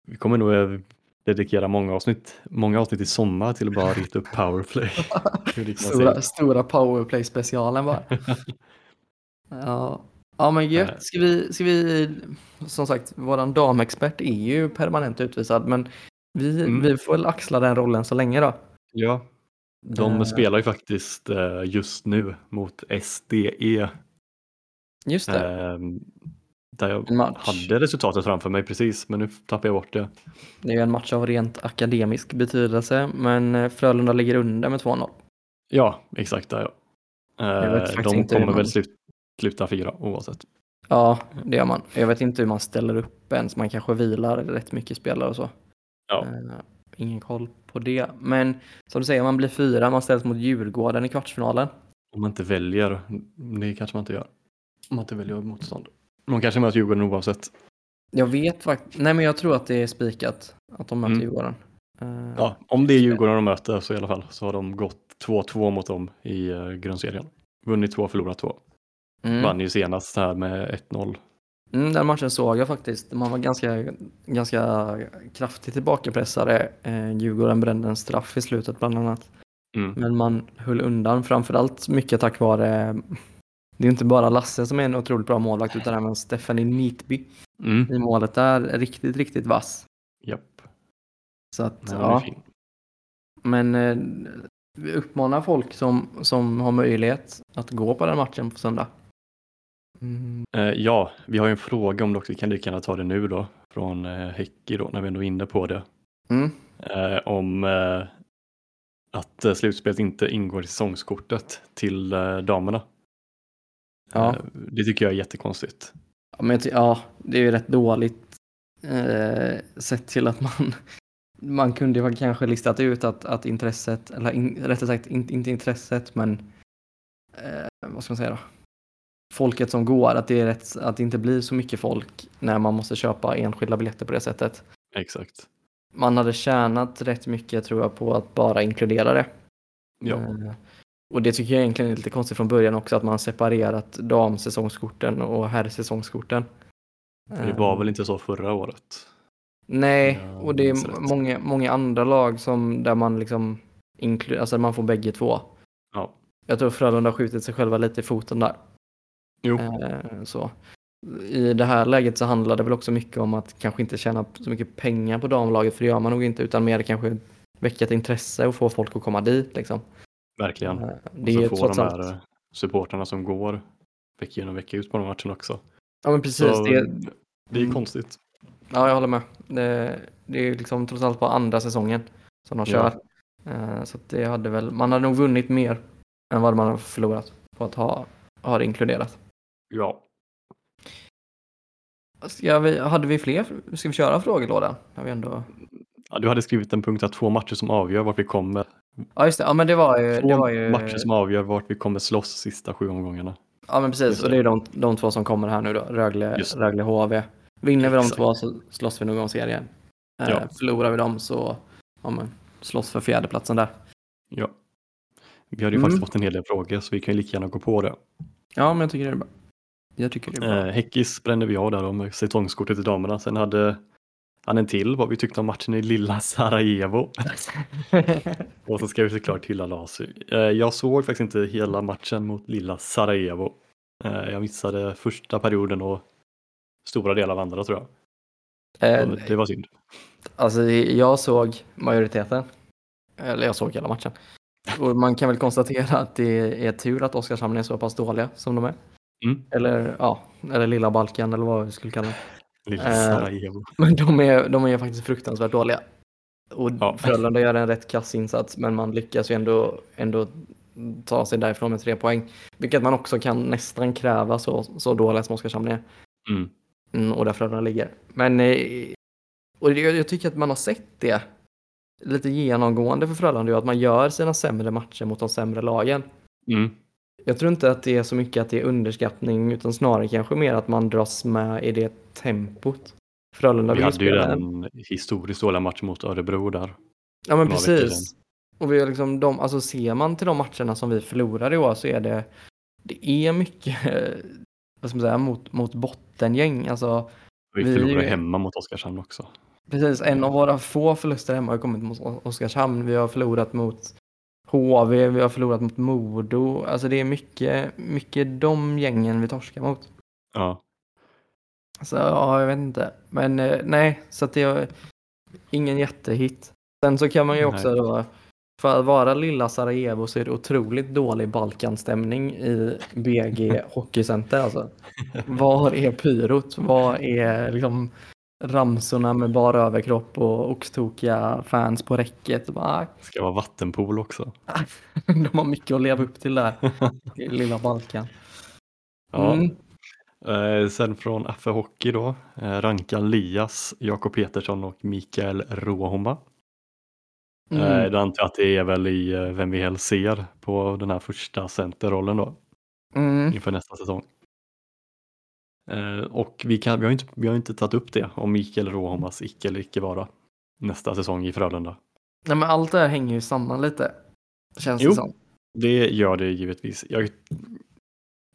Vi kommer nog dedikera många avsnitt, många avsnitt i sommar till att bara rita upp powerplay. Stora, stora powerplay-specialen bara. ja. ja, men gött. Ska vi, ska vi, som sagt, våran damexpert är ju permanent utvisad, men vi, Mm. vi får väl axla den rollen så länge då. Ja, de Eh. spelar ju faktiskt eh, just nu mot SDE. Just det, ehm, Där jag hade resultatet framför mig precis, men nu tappar jag bort det. Det är ju en match av rent akademisk betydelse, men eh, Frölunda ligger under med 2-0. Ja, exakt där ja. Eh, De kommer man- väl slut, sluta fyra oavsett. Ja, det gör man. Jag vet inte hur man ställer upp ens. Man kanske vilar rätt mycket spelare och så. Ja. Eh, ingen koll på det. Men som du säger, man blir fyra, man ställs mot Djurgården i kvartsfinalen. Om man inte väljer, det kanske man inte gör. Om man inte väljer motstånd. De kanske möter Djurgården oavsett. Jag vet faktiskt, nej men jag tror att det är spikat att de möter Mm. Djurgården. Eh, Ja, om det är Djurgården de möter så i alla fall så har de gått 2-2 mot dem i eh, grundserien. Vunnit två, förlorat två. mm. Vann ju senast här med 1-0. Mm, den matchen såg jag faktiskt. Man var ganska, ganska kraftigt tillbakapressade. Eh, Djurgården brände en straff i slutet bland annat. Mm. Men man höll undan framförallt mycket tack vare det är inte bara Lasse som är en otroligt bra målvakt utan även Stephanie Nitby Mm. i målet där. är Riktigt, riktigt vass. Japp. Så att, Nej, ja. Men eh, vi uppmanar folk som, som har möjlighet att gå på den matchen på söndag. Mm. Eh, ja, vi har ju en fråga om det också. Vi kan lika gärna ta det nu då. Från eh, Häcki då, när vi ändå är inne på det. Mm. Eh, om eh, att eh, slutspelet inte ingår i säsongskortet till eh, damerna. Ja. Eh, det tycker jag är jättekonstigt. Ja, men ja, det är ju rätt dåligt eh, sett till att man man kunde ju kanske listat ut att, att intresset, eller in, rättare sagt inte, inte intresset men eh, vad ska man säga då? Folket som går, att det, är rätt, att det inte blir så mycket folk när man måste köpa enskilda biljetter på det sättet. Exakt. Man hade tjänat rätt mycket tror jag på att bara inkludera det. Ja, Eh, Och det tycker jag egentligen är lite konstigt från början också att man separerat damsäsongskorten och herrsäsongskorten. det var väl inte så förra året? Nej, och det är många, många andra lag som där man liksom alltså man får bägge två. Ja. Jag tror Frölunda har skjutit sig själva lite i foten där. Jo, Eh, så. I det här läget så handlar det väl också mycket om att kanske inte tjäna så mycket pengar på damlaget, för det gör man nog inte, utan mer kanske väcka ett intresse och få folk att komma dit. Liksom. Verkligen. Eh, Och Det är så får de allt... här eh, supportrarna som går vecka in och vecka ut på de matcherna också. Ja men precis, Så, det, det är Mm. konstigt. Ja, jag håller med. Det, det är liksom trots allt på andra säsongen som de Ja. kör. Eh, Så det hade väl, man hade nog vunnit mer än vad man har förlorat på att ha, ha det inkluderat. Ja, Ska vi, hade vi fler? Ska vi köra frågelådan? Har vi ändå... Ja, du hade skrivit en punkt att två matcher som avgör vart vi kommer. Ja, just det. Ja, men det var ju... Två Det var ju matcher som avgör vart vi kommer slåss sista sju omgångarna. Ja, men precis. Just Och det är de, de två som kommer här nu då. Rögle. Rögle HV. Vinner vi de två så slåss vi nog om serien. Eh, Ja. Förlorar vi dem så ja, men, slåss för fjärdeplatsen där. Ja. Vi hade ju Mm. faktiskt fått en hel del frågor så vi kan ju lika gärna gå på det. Ja, men jag tycker det är bra. Jag tycker det är bra. Eh, Häckis brände vi av där med säsongskortet till damerna. Sen hade han en till vad vi tyckte om matchen i lilla Sarajevo. Och så ska vi såklart hylla Lasu. Eh, jag såg faktiskt inte hela matchen mot lilla Sarajevo. Eh, jag missade första perioden och stora delar av andra tror jag. Eh, det var synd. Alltså jag såg majoriteten. Eller jag såg hela matchen. Och man kan väl konstatera att det är tur att Oskarshamn är så pass dåliga som de är. Mm. Eller ja, eller lilla Balkan eller vad vi skulle kalla det. Lilla Eh, Sarajevo. Men de är, de är faktiskt fruktansvärt dåliga. Och Ja. Frölunda gör en rätt kass insats men man lyckas ju ändå, ändå ta sig därifrån med tre poäng. Vilket man också kan nästan kräva så, så dåliga som Oskarshamn är. Mm. Mm, och där Frölunda ligger. Men eh, och det- jag tycker att man har sett det lite genomgående för Frölunda, att man gör sina sämre matcher mot de sämre lagen. Mm. Jag tror inte att det är så mycket att det är underskattning utan snarare kanske mer att man dras med i det tempot. Frölunda Vi hade ju den historiskt dåliga matchen mot Örebro där. Ja men precis. Och vi har liksom de, alltså ser man till de matcherna som vi förlorade i år så är det, det är mycket, vad ska man säga, mot, mot bottengäng. Alltså, Vi Vi- förlorade hemma mot Oskarshamn också. precis, en av våra få förluster hemma har kommit mot Oskarshamn. Vi har förlorat mot HV, vi har förlorat mot Modo. Alltså det är mycket, mycket de gängen vi torskar mot. Ja, Så ja, jag vet inte. Men eh, nej, så att det är ingen jättehit. Sen så kan man ju också Nej. då, för att vara lilla Sarajevo så är det otroligt dålig Balkanstämning i BG Hockeycenter alltså. Var är pyrot? Var är liksom ramsorna med bara överkropp och oxtokiga fans på räcket? Bara, det ska vara vattenpool också. de har mycket att leva upp till där, i lilla Balkan. Ja. Mm. Eh, sen från Affe Hockey då, eh, Rankan Lias, Jakob Petersson och Mikael Råhomma. Mm. Eh, då antar jag att det är väl i vem vi helst ser på den här första centerrollen då Mm. inför nästa säsong. Eh, och vi, kan, vi, har inte, vi har inte tagit upp det om Mikael Råhommas icke eller icke vara nästa säsong i Frölunda. Nej, men allt det här hänger ju samman lite. Känns Jo. det som. Det gör det givetvis. Jag,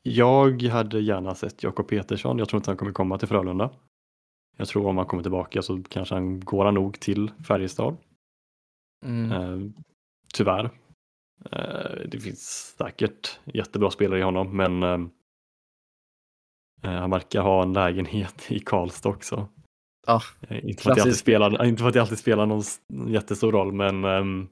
jag hade gärna sett Jakob Petersson. Jag tror inte han kommer komma till Frölunda. Jag tror om han kommer tillbaka så kanske han går han nog till Färjestad. Mm. Eh, tyvärr. Eh, det finns säkert jättebra spelare i honom men eh, han verkar ha en lägenhet i Karlstad också. Ja, Eh, inte, för att alltid spelar, inte för att det alltid spelar någon jättestor roll men ehm,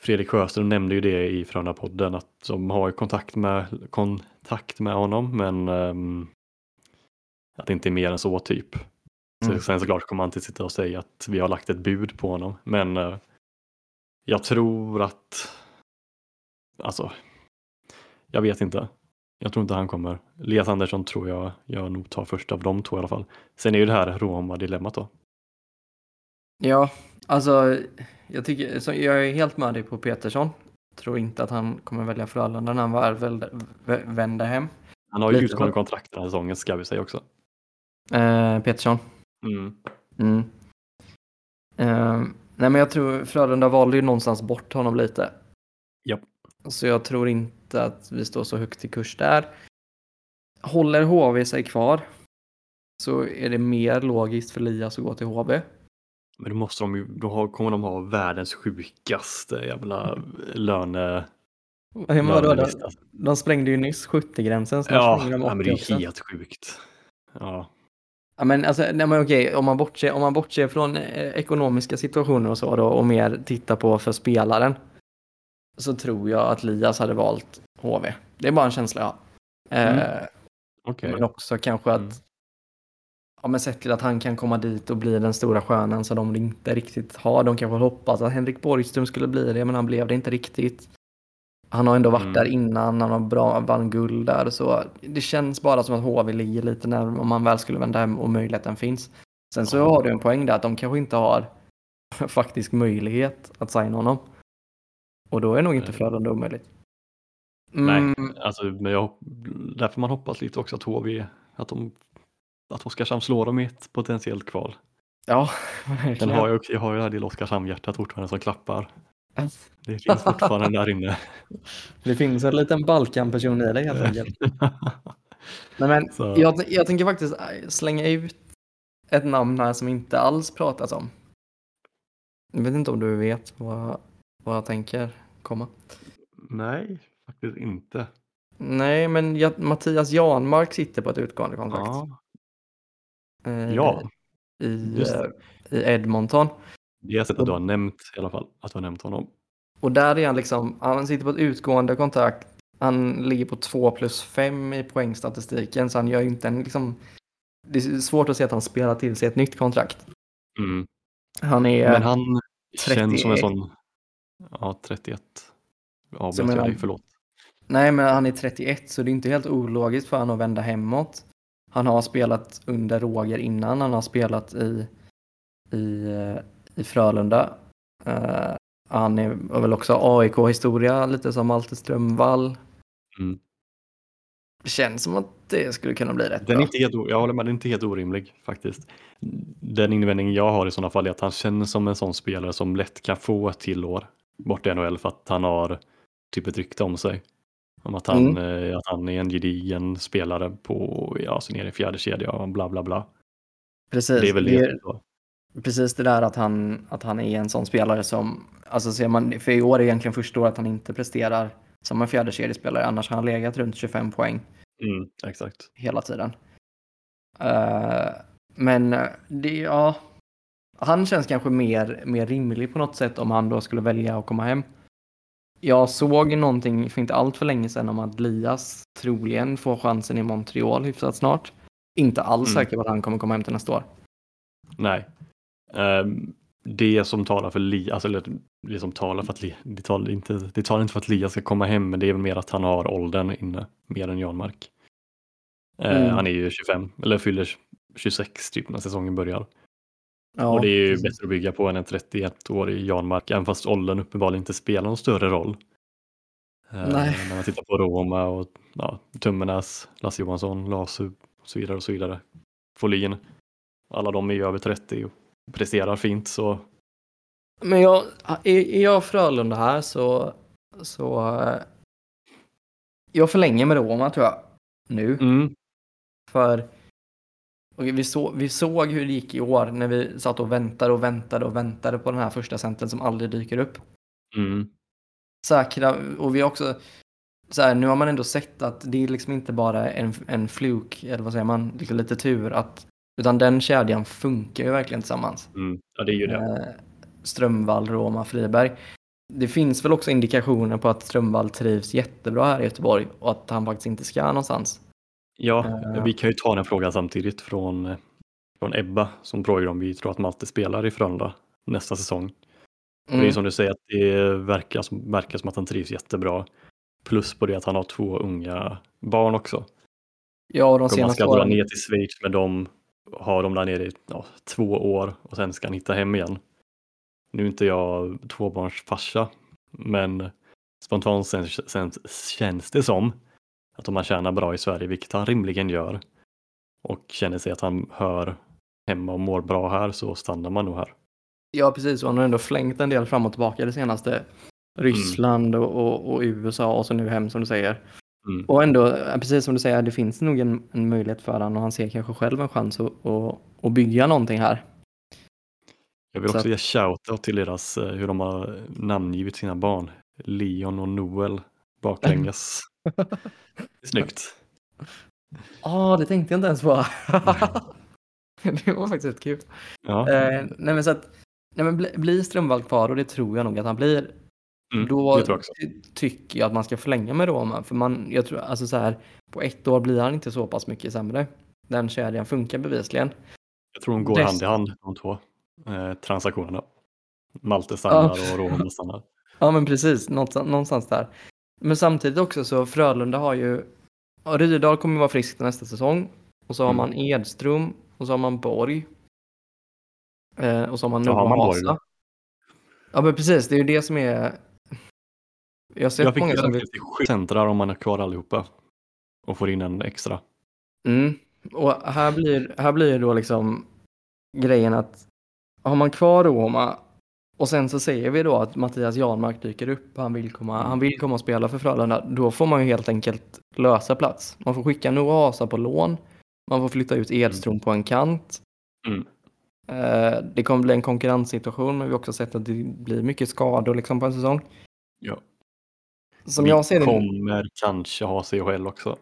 Fredrik Sjöström nämnde ju det i Frölunda-podden att de har ju kontakt med, kontakt med honom men ehm, att det inte är mer än så typ. Så, Mm. Sen såklart kommer han inte sitta och säga att vi har lagt ett bud på honom men eh, jag tror att alltså jag vet inte. Jag tror inte han kommer. Elias Andersson tror jag jag nog tar först av de två i alla fall. Sen är ju det här Roma-dilemmat då. Ja, alltså jag, tycker, så jag är helt med dig på Petersson. Tror inte att han kommer välja Frölunda när han väl väl- vä- vänder hem. Han har ju utgående kontrakt den här säsongen ska vi säga också. Eh, Petersson. Mm. Mm. Eh, nej men jag tror Frölunda valde ju någonstans bort honom lite. Så jag tror inte att vi står så högt i kurs där. Håller HV sig kvar så är det mer logiskt för Lias att gå till HV. Men då måste de ju, då kommer de ha världens sjukaste jävla löne... Ja, vadå, de, de sprängde ju nyss 70-gränsen. Snart Ja, de men det 80 är helt sjukt. Ja, Ja, men alltså, nej, men okej, om man, bortser, om man bortser från eh, ekonomiska situationer och så då och mer tittar på för spelaren så tror jag att Lias hade valt HV. Det är bara en känsla jag har. Eh, okej. Men också kanske att Mm. ja, men sett till att han kan komma dit och bli den stora stjärnan som de inte riktigt har. De kanske hoppas att Henrik Borgström skulle bli det men han blev det inte riktigt. Han har ändå varit Mm. där innan, han har bra, vann guld där så det känns bara som att HV ligger lite när om man väl skulle vända hem och möjligheten finns. Sen så har du en poäng där att de kanske inte har faktisk möjlighet att signa honom. Och då är nog inte Nej. Frölunda omöjligt. Nej, Mm, alltså, men jag, därför man hoppas lite också att HV, att de att Oskarshamn slår dem i ett potentiellt kval. ja, verkligen. har jag, också, jag har ju det här lilla Oskarshamn-hjärtat fortfarande som klappar. Det finns fortfarande där inne. Det finns en liten Balkan-person i dig helt enkelt. Nej, men Så. jag, jag tänker faktiskt äh, slänga ut ett namn här som inte alls pratas om. Jag vet inte om du vet vad, vad jag tänker komma. Nej, faktiskt inte. Nej, men jag, Mattias Janmark sitter på ett utgående kontrakt. Ja, eh, ja I, eh, I Edmonton. det har jag sett att du har nämnt i alla fall. Att du har nämnt honom. Och där är han liksom, han sitter på ett utgående kontrakt. Han ligger på 2 plus 5 i poängstatistiken så han gör ju inte en liksom, det är svårt att se att han spelar till sig ett nytt kontrakt. Mm. Han är, Men han känns som en 31. sån, ja 31. Ja, Så jag menar- dig, förlåt. nej men han är 31 så det är inte helt ologiskt för honom att vända hemåt. Han har spelat under Roger innan, han har spelat i, i, i Frölunda. Eh, han är väl också AIK-historia, lite som Malte Strömvall. Mm. Det känns som att det skulle kunna bli rätt Den är bra. inte helt, jag håller med, den är inte helt orimlig faktiskt. Den invändningen jag har i sådana fall är att han känns som en sån spelare som lätt kan få ett till år borta i NHL för att han har typ ett rykte om sig. Om att han, Mm. eh, att han är en gedigen spelare på, ja, så nere i fjärde kedja och bla bla bla. Precis. Det är väl det. det, precis det där att han, att han är en sån spelare som, alltså ser man, för i år är egentligen första året han inte presterar som en fjärde kedjespelare, annars har han legat runt 25 poäng Mm, exakt. hela tiden. Eh, men eh, det, ja, han känns kanske mer, mer rimlig på något sätt om han då skulle välja att komma hem. Jag såg någonting för inte allt för länge sedan om att Lias troligen får chansen i Montreal hyfsat snart. Inte alls Mm. säker på att han kommer komma hem till nästa år. Nej. Ehm, det som talar för Lia, alltså eller det som talar för att Lia, det talar inte, det talar inte för att Lia ska komma hem, men det är väl mer att han har åldern inne, mer än Janmark. Eh, Mm. Han är ju 25, eller fyller 26 typ när säsongen börjar. Ja, och det är ju precis. bättre att bygga på än en 31-årig Janmark, även fast åldern uppenbarligen inte spelar någon större roll. Eh, Nej. När man tittar på Roma och ja, Tummenäs, Lasse Johansson, Lasu och så vidare och så vidare. Folin. Alla de är ju över 30 och presterar fint så Men jag, är, är jag Frölunda här så, så eh, jag förlänger med Roma tror jag. Nu. mm, För och vi, så, vi såg hur det gick i år när vi satt och väntade och väntade och väntade på den här första centern som aldrig dyker upp. mm, Säkra, och vi också så här, nu har man ändå sett att det är liksom inte bara en, en fluk, eller vad säger man, liksom lite tur, att, utan den kedjan funkar ju verkligen tillsammans. mm. Ja, det är ju det. Eh, Strömvall, Roma, Friberg. Det finns väl också indikationer på att Strömvall trivs jättebra här i Göteborg och att han faktiskt inte ska någonstans. Ja, Eh. vi kan ju ta den frågan samtidigt från, eh, från Ebba som frågar om vi tror att Malte spelar i Frölunda nästa säsong. Och Det är Mm. som du säger att det verkar som, verkar som att han trivs jättebra. Plus på det att han har två unga barn också. Ja, och de Om man senaste ska dra åren. ner till Schweiz med dem, har de där nere i ja, två år och sen ska han hitta hem igen. Nu är inte jag tvåbarnsfarsa, men spontant sen, sen, känns det som att om han tjänar bra i Sverige, vilket han rimligen gör, och känner sig att han hör hemma och mår bra här så stannar man nog här. Ja, precis. Och han har ändå flängt en del fram och tillbaka det senaste. Ryssland och, och, och USA och så nu hem som du säger. Mm. Och ändå, precis som du säger, det finns nog en, en möjlighet för honom och han ser kanske själv en chans att, att, att bygga någonting här. Jag vill Så också ge shoutout till deras, eh, hur de har namngivit sina barn. Leon och Noel baklänges. Snyggt. Ja, det tänkte jag inte ens på. det var faktiskt rätt kul. Ja. Eh, nej men så att, nej men bli, blir Strömvall kvar och det tror jag nog att han blir. Mm, då jag tycker jag att man ska förlänga med Roma. För man, jag tror, alltså så här, på ett år blir han inte så pass mycket sämre. Den kedjan funkar bevisligen. Jag tror de går Dess- hand i hand de två eh, transaktionerna. Malte stannar och Roma stannar. Ja men precis, någonstans, någonstans där. Men samtidigt också så Frölunda har ju, ja, Rydahl kommer vara frisk nästa säsong. Och så har Mm. man Edström och så har man Borg. Eh, och så har man Noah man Hasa. Ja men precis, det är ju det som är... Jag har sett Jag fick många som vill... centrar om man är kvar allihopa. Och får in en extra. Mm. Och här blir, här blir då liksom grejen att har man kvar Roma och sen så säger vi då att Mattias Janmark dyker upp, han vill komma, han vill komma och spela för Frölunda, då får man ju helt enkelt lösa plats. Man får skicka Noah Asa på lån, man får flytta ut Edström på en kant. Mm. Eh, Det kommer bli en konkurrenssituation, men vi har också sett att det blir mycket skador liksom på en säsong. Ja. Som Vi jag ser det, kommer kanske ha CHL också.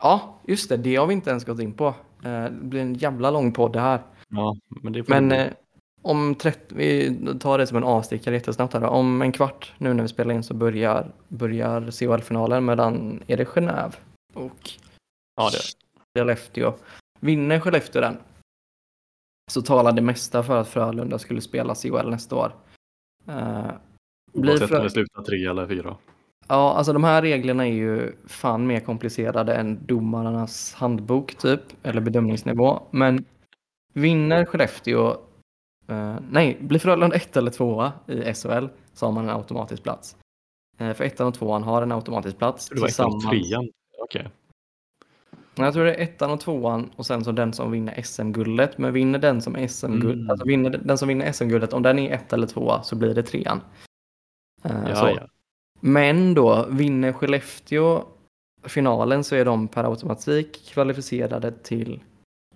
ja just det, det har vi inte ens gått in på. Eh, Det blir en jävla lång podd det här. Ja, men det får Men om 30, vi tar det som en avstickare jättesnabbt här då. Om en kvart nu när vi spelar in så börjar, börjar CHL-finalen mellan, är det Genève och Ja, det. Skellefteå. Vinner Skellefteå den så talar det mesta för att Frölunda skulle spela CHL nästa år. Blir Oavsett om det slutar tre eller fyra. Ja, alltså de här reglerna är ju fan mer komplicerade än domarnas handbok typ, eller bedömningsnivå. Men vinner Skellefteå, eh, nej, blir Frölunda ett eller tvåa i SHL så har man en automatisk plats. Eh, för ettan och tvåan har en automatisk plats. Det var ettan och trean. Okej. Jag tror det är ettan och tvåan och sen så den som vinner SM-guldet. Men vinner den som SM-guld, Mm. alltså vinner den som vinner SM-guldet, om den är ett eller tvåa så blir det trean. Eh, Ja, ja. Men då, vinner Skellefteå finalen så är de per automatik kvalificerade till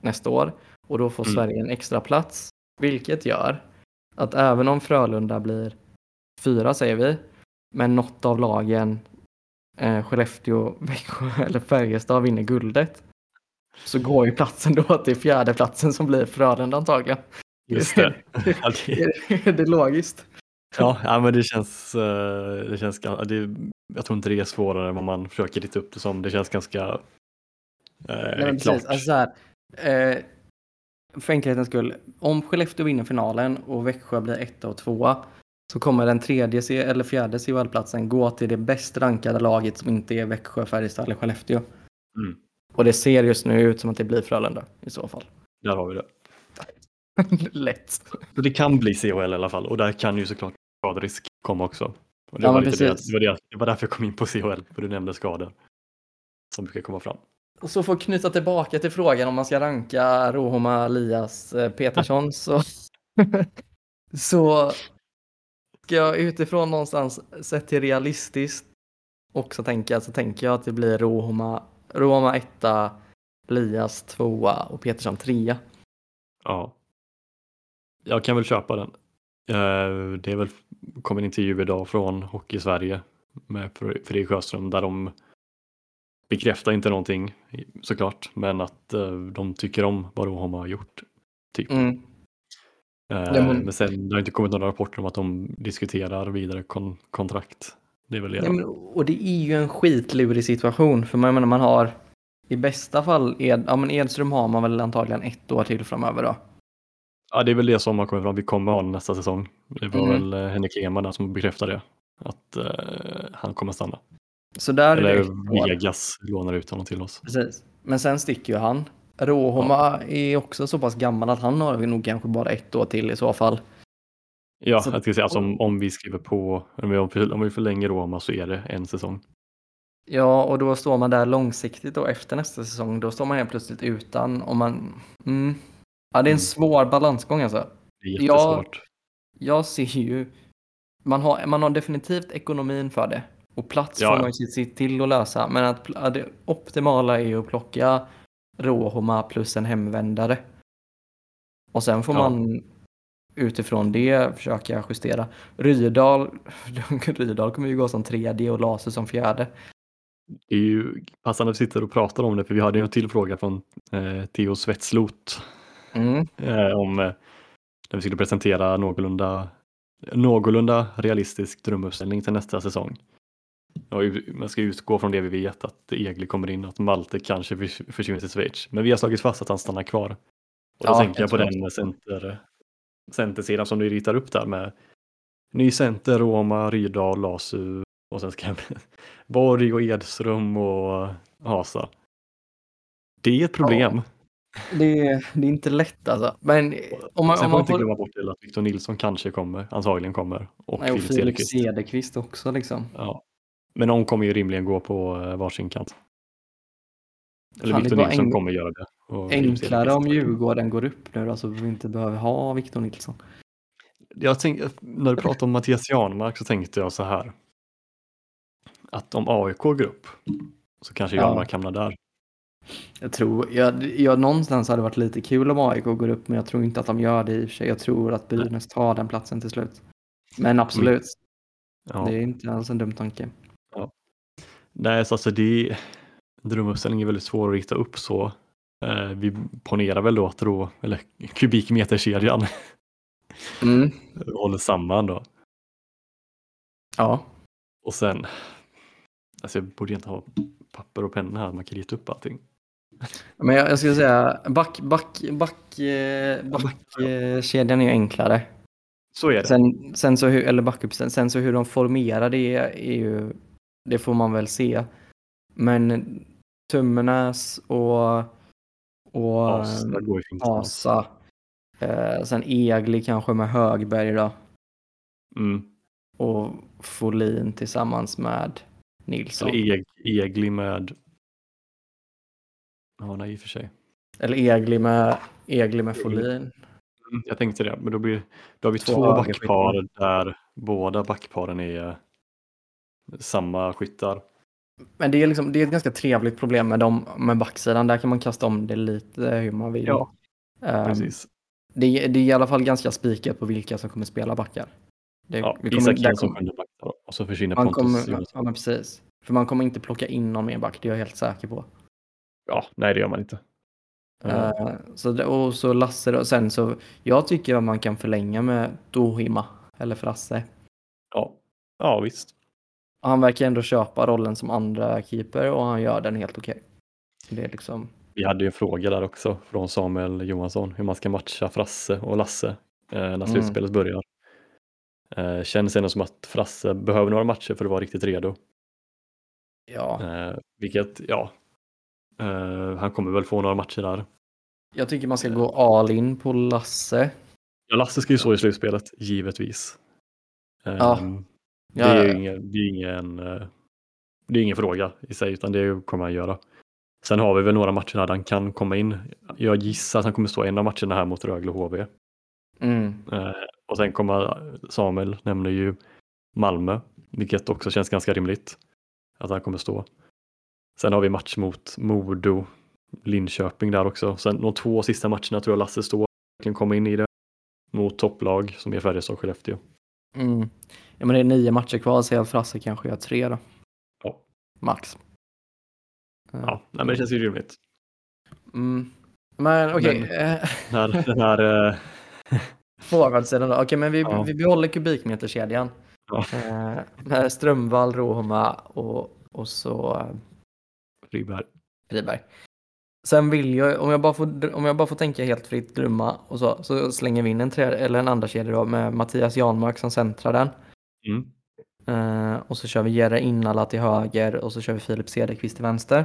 nästa år. Och då får Mm. Sverige en extra plats. Vilket gör att även om Frölunda blir fyra säger vi, men något av lagen, eh, Skellefteå, Växjö eller Färjestad vinner guldet. Så går ju platsen då till fjärde platsen som blir Frölunda antagligen. Just det. Är det logiskt? ja, ja, men det känns, eh, det känns det, jag tror inte det är svårare än vad man försöker rita upp det som. Det känns ganska eh, Nej, men klart. precis. Alltså så här, eh, för enkelhetens skull, om Skellefteå vinner finalen och Växjö blir etta och tvåa så kommer den tredje C- eller fjärde CHL-platsen gå till det bäst rankade laget som inte är Växjö, Färjestad eller Skellefteå. Mm. Och det ser just nu ut som att det blir Frölunda i så fall. Där har vi det. Lätt. Så det kan bli CHL i alla fall och där kan ju såklart skaderisk komma också. Och det, Ja, var det, det, var det, det var därför jag kom in på CHL, för du nämnde skador. Som brukar komma fram. Och så för att knyta tillbaka till frågan om man ska ranka Rohoma, Elias, eh, Petersson så, så ska jag utifrån någonstans sett till realistiskt också tänka så tänker jag att det blir Rohoma, Rohoma etta, Elias tvåa och Petersson trea. Ja. Jag kan väl köpa den. Eh, Det är väl, kom en intervju idag från Hockey Sverige med Fre- Fredrik Sjöström där de bekräftar inte någonting såklart, men att eh, de tycker om vad de har gjort. Typ. Mm. Eh, Ja, men- Men sen det har inte kommit några rapporter om att de diskuterar vidare kon- kontrakt. Det är väl det. Ja, men, och det är ju en skitlurig situation för man, menar, man har i bästa fall, Ed, ja, men Edström har man väl antagligen ett år till framöver då. Ja, det är väl det som har kommit fram. Vi kommer ha nästa säsong. Det var Mm. väl eh, Henrik där som bekräftade det. Att eh, han kommer stanna. Så där Eller. Vegas lånar ut honom till oss. Precis. Men sen sticker ju han. Rohoma är också så pass gammal att han har nog kanske bara ett år till i så fall. Ja, Så- jag ska säga alltså om, om vi skriver på, om vi, om vi förlänger Roma så är det en säsong. Ja, och då står man där långsiktigt då efter nästa säsong. Då står man helt plötsligt utan om man... Mm. Ja, det är en Mm. svår balansgång alltså. Det är Ja. jättesvårt. Jag ser ju... Man har, man har definitivt ekonomin för det. Och plats Ja, får man ju se till att lösa. Men att, att det optimala är ju att plocka Rohoma plus en hemvändare. Och sen får Ja. man utifrån det försöka justera. Rydal, Rydal kommer ju gå som tredje och Laser som fjärde. Det är ju passande att vi sitter och pratar om det för vi hade ju en till fråga från eh, Theo Svetslot Mm. eh, om eh, när vi skulle presentera någorlunda, någorlunda realistisk drömuppställning till nästa säsong. Och man ska utgå från det vi vet att Egli kommer in, att Malte kanske förs- försvinner till Schweiz. Men vi har slagit fast att han stannar kvar. Och då Ja, tänker jag på den center, centersidan som du ritar upp där med ny center, Roma, Rydahl, Lasu och sen ska jag Borg och Edström och Hasa. Det är ett problem. Det, är- det är inte lätt alltså. Men om man, Sen får man inte får... glömma bort att Victor Nilsson kanske kommer, antagligen kommer. Och Nej, och Filip. Cederqvist också liksom. Ja. Men de kommer ju rimligen gå på eh, varsin kant. Eller Fan, det Victor Nilsson en- kommer göra det. Enklare Cederqvist. om Djurgården går upp nu då så vi inte behöver ha Victor Nilsson. Jag tänkte, när du pratade om Mattias Janmark så tänkte jag så här. Att om AIK går upp så kanske Ja. Janmark hamnar där. Jag tror, jag, jag, någonstans hade det varit lite kul om AIK går upp men jag tror inte att de gör det i och för sig. Jag tror att Brynäs tar den platsen till slut. Men absolut, Ja. det är inte alls en dum tanke. Nej, så alltså det drömuppställning är väldigt svår att rita upp så. Eh, vi ponerar väl då att då, eller kubikmeterkedjan Mm. håller samman då. Ja, Och sen, alltså jag borde inte ha papper och penna här, man kan rita upp allting. men jag, jag skulle säga back, back, back, eh, backkedjan är ju enklare. Så är det. Sen, sen så hur, eller backup, sen, sen så hur de formerar det är ju, det får man väl se. Men Tummenäs och, och As, där går ju fint. Asa. Eh, sen Egli kanske med Högberg då. Mm. Och Folin tillsammans med Nilsson. Eller eg, Egli med... Ja, nej i och för sig. Eller Egli med, Egli med Folin. Mm, Jag tänkte det, men då, blir, då har vi Två två, backpar där båda backparen är samma skyttar. Men det är, liksom, det är ett ganska trevligt problem med, dem, med backsidan. Där kan man kasta om det lite hur man vill. Ja, Ehm, Precis. det, är- det är i alla fall ganska spikat på vilka som kommer spela backar. Det, Ja, vi kommer- Isak kommer- sjunde back då, och så försvinner man Pontus kommer, ja, men precis. För man kommer inte plocka in någon mer back, det är jag helt säker på. Ja, nej det gör man inte. Eh, så, och så Lasse då, sen så, jag tycker att man kan förlänga med Dohima eller Frasse. ja. ja, visst. Han verkar ändå köpa rollen som andra keeper och han gör den helt okej. Så Det är liksom, Vi hade ju en fråga där också från Samuel Johansson hur man ska matcha Frasse och Lasse eh, när Mm. slutspelet börjar. Eh, känns ändå som att Frasse behöver några matcher för att vara riktigt redo. ja. Eh, vilket, ja, eh, han kommer väl få några matcher där. Jag tycker man ska gå all in på Lasse. Ja, Lasse ska ju stå i slutspelet, givetvis. Eh, Ja. Det är ja, ingen, det är ingen, eh, det är ingen fråga i sig, utan det kommer han göra. Sen har vi väl några matcher där han kan komma in. Jag gissar att han kommer stå en av matcherna här mot Rögle och HV. Mm. Eh, och sen kommer Samuel, nämner ju Malmö, vilket också känns ganska rimligt att han kommer stå. Sen har vi match mot Modo, Linköping där också. Sen de två sista matcherna tror jag Lasse står verkligen kommer in i det. Mot topplag som är Färjestad och Skellefteå. Mm. Ja, men det är nio matcher kvar, så jag Frasse kanske gör tre då. Ja. Max. Eh, Ja, nej, men det känns ju rimligt. Mm. Men okej, Men- eh, Den här, eh, forwardsidan då. Okej, men vi, Ja. vi behåller kubikmeterkedjan. Ja. Eh, med Strömvall, Rohoma och, och så eh, Friberg. Friberg. Sen vill jag, om jag bara får, om jag bara får tänka helt fritt, drömma och så, så slänger vi in en, tre, eller en andra kedja då med Mattias Janmark som centrar den. Mm. Eh, och så kör vi Jerry Innala till höger och så kör vi Filip Cederqvist till vänster.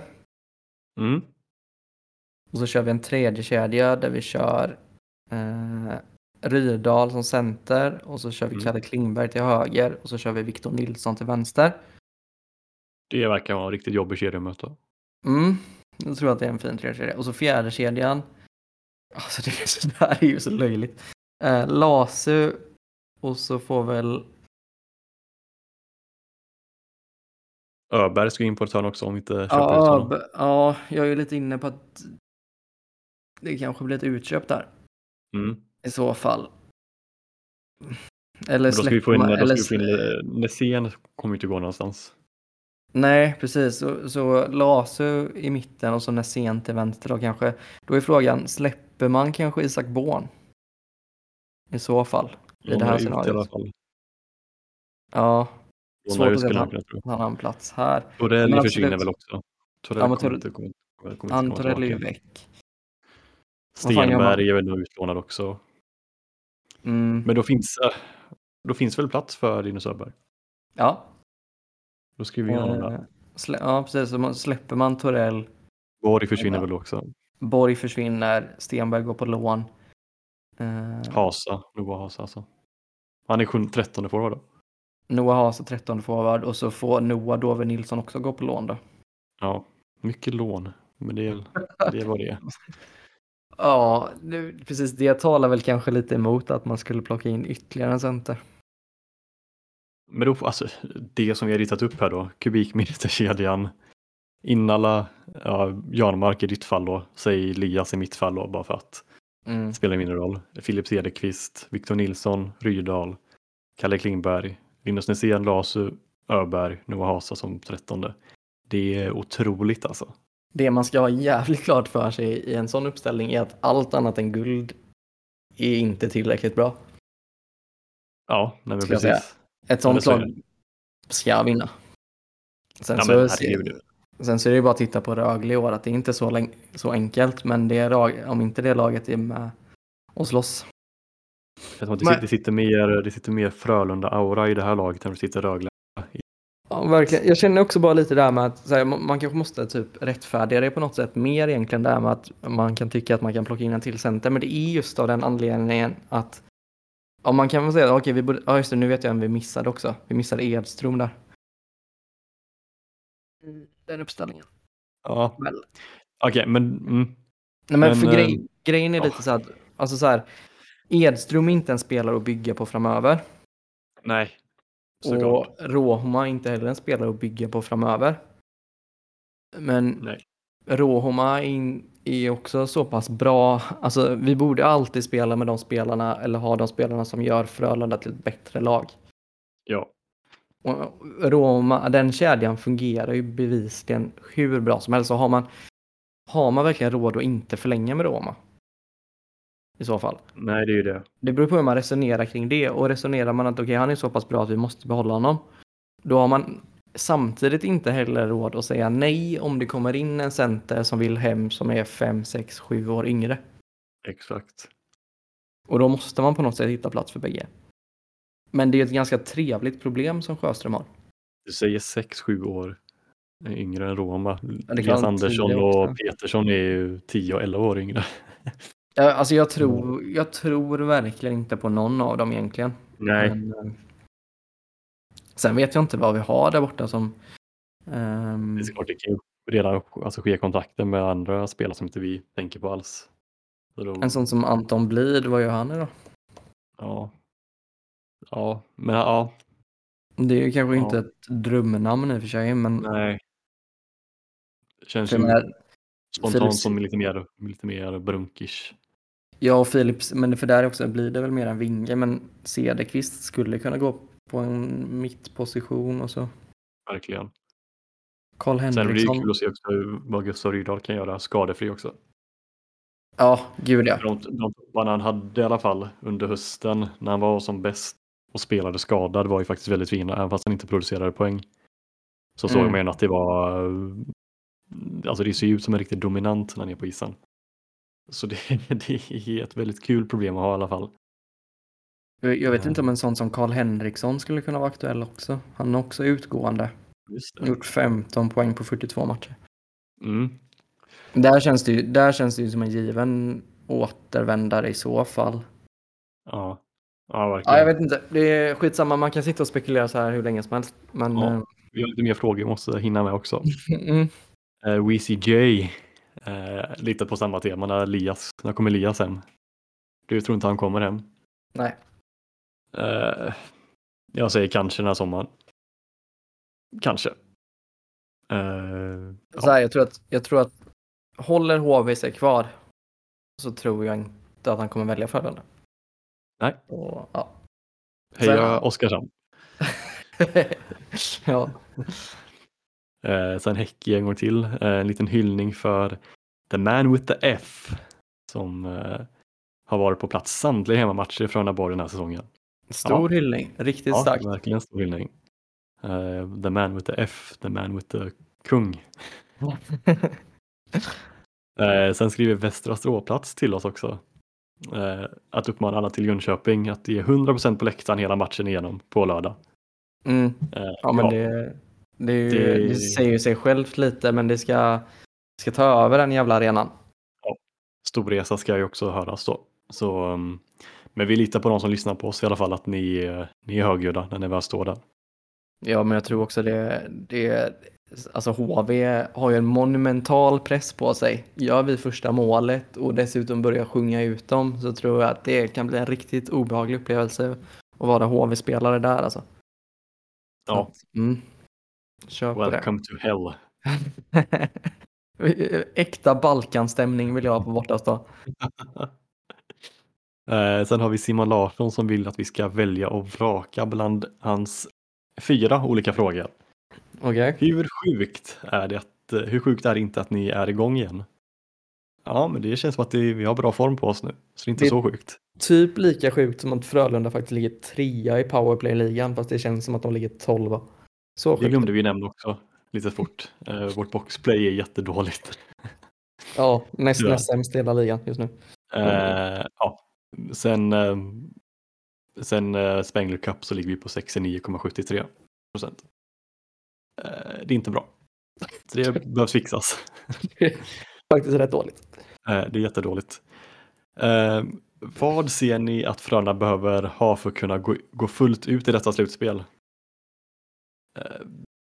Mm. Och så kör vi en tredje kedja där vi kör eh, Rydahl som center och så kör vi Mm. Kalle Klingberg till höger och så kör vi Victor Nilsson till vänster. Det verkar vara en riktigt jobbig kedja att möta. Mm, jag tror att det är en fin tredje kedja. Och så fjärde kedjan. Alltså det, är så, det här är ju så löjligt. Eh, Lasu och så får väl Öberg ska in på ett hörn också om vi inte köper ut Ja, honom. b- ja, jag är lite inne på att det kanske blir ett utköp där Mm. i så fall. Eller Men då ska vi få in, släpper man- eller Nässén kommer ju inte gå någonstans. Nej, precis. Så, så Lasu i mitten och så Nässén till vänster då kanske. Då är frågan, släpper man kanske Isak Born? I så fall. I det Lånar här scenariot. Ja, Lånar svårt att se skulle att han, har en plats här. Torelli Men försvinner absolut. väl också. Torelli Ja, men kommer inte kommer, kommer komma Antorelli är ju tillbaka. väck. Stenberg är väl nog utlånad också. Mm, Men då finns, eh, då finns väl plats för Linus Öberg. ja. Då skriver vi in honom där. ja, precis. Så släpper man Torell, Borg försvinner väl också. Borg försvinner, Stenberg går på lån. Eh, Hasa, Noah Hasa alltså. Han är 7 13 forward då. Noah Hasa 13 forward och så får Noah Dove Nilsson också gå på lån då. Ja, mycket lån. Men det är, det vad det. Ja, det, precis. Det talar väl kanske lite emot att man skulle plocka in ytterligare en center. Men då, alltså, det som vi har ritat upp här då, kubikmeterkedjan, Innala, ja, Janmark i ditt fall då, säg Elias i mitt fall då, bara för att Mm. spelar mindre roll. Filip Cederqvist, Victor Nilsson, Rydahl, Kalle Klingberg, Linus Nässén, Lasu, Öberg, Noah Hasa som trettonde. Det är otroligt alltså. Det man ska ha jävligt klart för sig i en sån uppställning är att allt annat än guld är inte tillräckligt bra. Ja, nej men precis. Ett sånt så lag ska vinna. Sen, Ja, så, men herregud. sen så är det bara att titta på Rögle i år, att det är inte så, läng- så enkelt, men det är, lag- om inte det laget är med och slåss. Jag tror att det, Men- sitter, det, sitter mer, det sitter mer Frölunda-aura i det här laget än det sitter Rögle. Ja, verkligen. Jag känner också bara lite där med att så här, man man kanske måste typ rättfärdiga det på något sätt mer egentligen där med att man kan tycka att man kan plocka in en till center, men det är just av den anledningen att Ja, man kan väl säga, okej, vi borde, ja just det, nu vet jag vem vi missade också. Vi missade Edström där. Den uppställningen. Ja, Väl. okej, men mm, Nej men, Men, för eh, grej, grejen är lite så att, alltså så här, Edström är inte en spelare att bygga på framöver. Nej. Såklart. Och Rohoma är inte heller en spelare att bygga på framöver. Men Nej. Rohoma är, är också så pass bra. Alltså, vi borde alltid spela med de spelarna eller ha de spelarna som gör Frölunda till ett bättre lag. Ja. Och Roma, den kedjan fungerar ju bevisligen hur bra som helst. Så har man, har man verkligen råd att inte förlänga med Roma? I så fall. Nej, det är ju det. Det beror på hur man resonerar kring det. Och resonerar man att okej, okay, han är så pass bra att vi måste behålla honom. Då har man samtidigt inte heller råd att säga nej om det kommer in en center som vill hem som är 5, 6, 7 år yngre. Exakt. Och då måste man på något sätt hitta plats för bägge. Men det är ett ganska trevligt problem som Sjöström har. Du säger 6-7 år yngre än Roma. Elias Andersson 10 och. Petersson är ju 10 och 11 år yngre. Alltså jag tror, jag tror verkligen inte på någon av dem egentligen. Nej, Men, eh, sen vet jag inte vad vi har där borta som... ehm, det är klart det kan ju redan alltså, ske kontakter med andra spelare som inte vi tänker på alls. Då, en sån som Anton Blid, vad gör han idag? ja. ja, men ja, Det är ju kanske Ja. inte ett drömnamn i och för sig, men... nej. Det känns ju menar, spontant Philips- som lite mer, lite mer brunkish. jag och Philips, men för där också blir det väl mer en vinge, men Cederqvist skulle kunna gå på en mittposition och så. Verkligen. Karl Sen blir det Henriksson. kul att se också hur- vad Gustav Rydahl kan göra skadefri också. Ja, gud ja. De, de topparna han hade i alla fall under hösten när han var som bäst och spelade skadad var ju faktiskt väldigt fina, även fast han inte producerade poäng. Så såg Mm. man ju att det var, alltså det ser ju ut som en riktigt dominant när han är på isen. Så det, det är ett väldigt kul problem att ha i alla fall. Jag vet inte om en sån som Karl Henriksson skulle kunna vara aktuell också. Han är också utgående. Gjort 15 poäng på 42 matcher. Mm. Där känns det ju, där känns det ju som en given återvändare i så fall. Ja. ja, verkligen. Ja, jag vet inte. Det är skitsamma. Man kan sitta och spekulera så här hur länge som helst. Men... Ja. Vi har lite mer frågor vi måste hinna med också. eh, mm, Uh, WCJ, uh, lite på samma tema när Elias, när kommer Elias hem? Du tror inte han kommer hem? nej. Eh, jag säger kanske den här sommaren. Kanske. Eh, Så här, jag, tror att, jag tror att håller HV sig kvar så tror jag inte att han kommer välja Frölunda. Nej. Och, ja. heja Sen- Oskarshamn. ja. Eh, sen Häcki en gång till. Eh, en liten hyllning för The Man with the F. Som har varit på plats samtliga hemmamatcher i Frölundaborg den här säsongen. Stor hyllning. Riktigt Ja, starkt. verkligen stor hyllning. Eh, the Man with the F, The Man with the Kung. Eh, sen skriver Västra Stråplats till oss också. Eh, att uppmana alla till Jönköping att är 100% på läktaren hela matchen igenom på lördag. Mm. Ja, men det, det, ju, Det- det... säger ju sig självt lite, men det ska, ska ta över den jävla arenan. Storresa ska ju också höras då. Så, um, men vi litar på de som lyssnar på oss i alla fall att ni, ni är högljudda när ni väl står där. Ja, men jag tror också det, det Alltså HV har ju en monumental press på sig. Gör vi första målet och dessutom börjar sjunga ut dem så tror jag att det kan bli en riktigt obehaglig upplevelse att vara HV-spelare där alltså. Ja, Mm. Kör welcome to hell. Äkta Balkanstämning vill jag ha på bortastå. Eh, sen har vi Simon Larsson som vill att vi ska välja och vraka bland hans fyra olika frågor. Okej. Hur sjukt är det att, eh, hur sjukt är det inte att ni är igång igen? Ja, men det känns som att det, vi har bra form på oss nu, så det är inte Det- så sjukt. Typ lika sjukt som att Frölunda faktiskt ligger trea i powerplay-ligan fast det känns som att de ligger tolva. Så Det sjukt. glömde vi nämna också lite fort. Eh, vårt boxplay är jättedåligt. Ja, näst, näst sämst i hela ligan just nu. Eh, ja. Sen, eh, sen eh, Spengler Cup så ligger vi på 69,73 procent. Eh, det är inte bra. Så det behövs fixas. Faktiskt rätt dåligt. Det är jättedåligt. Vad ser ni att Frölunda behöver ha för att kunna gå, fullt ut i detta slutspel?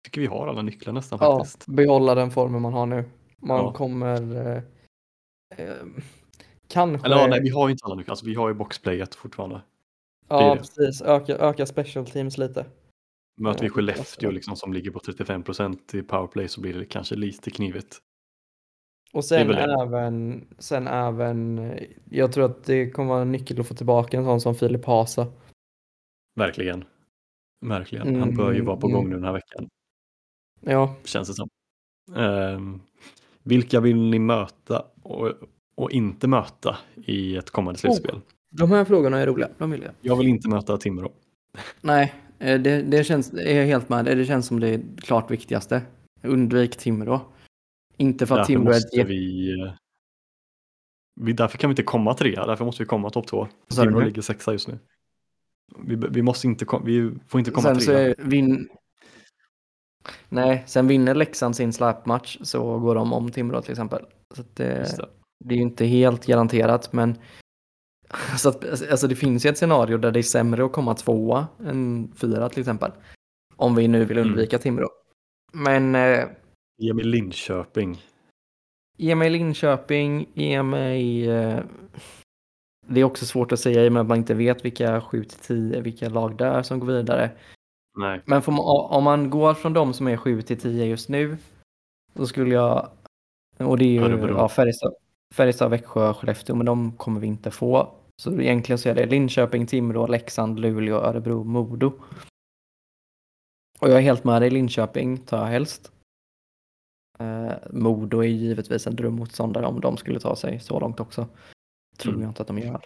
Tycker vi har alla nycklar nästan Ja, faktiskt. behålla den formen man har nu. Man Ja. kommer... Eh, Kanske. Eller ja, nej, vi har ju inte alla nu. Alltså, vi har ju boxplayet fortfarande. ja, precis. Öka, öka special teams lite. Möter vi Ja, Skellefteå det- liksom, som ligger på 35 procent i powerplay så blir det kanske lite knivigt. Och sen även, sen även, eh, jag tror att det kommer vara en nyckel att få tillbaka en sån som Filip Hasa. Verkligen. Verkligen. Han bör ju Mm, vara på mm. gång nu den här veckan. Ja, Känns det som. Ehm, vilka vill ni möta och, och inte möta i ett kommande slutspel? de här frågorna är roliga. De vill jag. Jag vill inte möta Timrå. Nej, eh, det, det känns, är jag helt med. Det känns som det klart viktigaste. Undvik Timrå. Inte för att Därför Timrå är vi, eh, vi... Därför kan vi inte komma trea, därför måste vi komma topp två. Timrå ligger sexa just nu. Vi, vi, måste inte, vi får inte komma Sen så trea. är vin... Nej, sen vinner Leksand sin släpmatch så går de om Timrå till exempel. Så att det, Just det. är ju inte helt garanterat men så att, alltså det finns ju ett scenario där det är sämre att komma tvåa än fyra till exempel. Om vi nu vill Mm. undvika Timrå. Men eh, Ge mig Linköping. ge mig Linköping, ge mig... Eh, det är också svårt att säga i och med att man inte vet vilka 7 till 10, vilka lag det är som går vidare. Nej, Men man, om man går från de som är 7 till 10 just nu, då skulle jag, och det är ju ja, Färjestad, Färjestad, Växjö, Skellefteå, men de kommer vi inte få. Så egentligen så är det Linköping, Timrå, Leksand, Luleå, Örebro, Modo. Och jag är helt med dig, Linköping tar jag helst. Eh, Modo är givetvis en drömmotståndare om de skulle ta sig så långt också. Tror Mm. jag inte att de gör.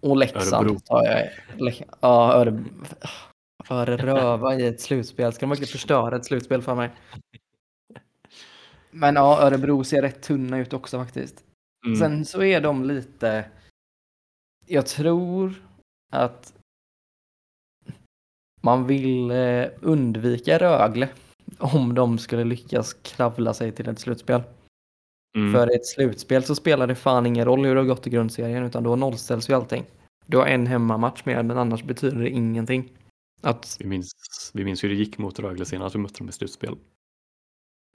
Och Leksand Örebro. tar jag. Le- ja, Örebro. För röva i ett slutspel. Ska de verkligen förstöra ett slutspel för mig? Men ja, Örebro ser rätt tunna ut också faktiskt. mm. Sen så är de lite... Jag tror att man vill eh, undvika Rögle om de skulle lyckas kravla sig till ett slutspel. mm. För i ett slutspel så spelar det fan ingen roll hur det har gått i grundserien utan då nollställs ju allting. Du har en hemmamatch med men annars betyder det ingenting. Att, vi, minns, vi minns hur det gick mot Rögle senast vi mötte dem i slutspel.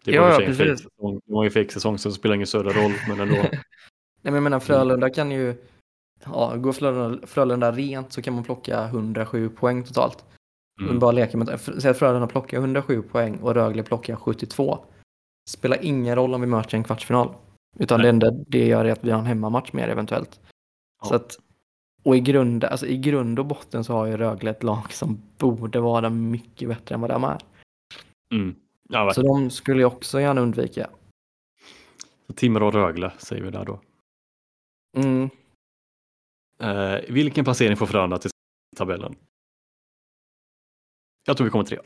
Det var, ja, en precis. fake-säsong. det var ju en fake-säsong så det spelar ingen större roll. Men ändå. nej men jag menar Frölunda kan ju, ja, går Frölunda, Frölunda rent så kan man plocka 107 poäng totalt. Mm. Bara leka med, säg att Frölunda plockar 107 poäng och Rögle plockar 72. Spelar ingen roll om vi möter en kvartsfinal. Utan Nej. det enda det gör är att vi har en hemmamatch mer eventuellt. Ja. Så att, och i grund, alltså i grund och botten så har ju Rögle ett lag som borde vara mycket bättre än vad de är. Mm. Ja, Så de skulle jag också gärna undvika. Så Timrå och Rögle säger vi där då. Mm. Eh, vilken placering får Frölunda till tabellen? Jag tror vi kommer tre.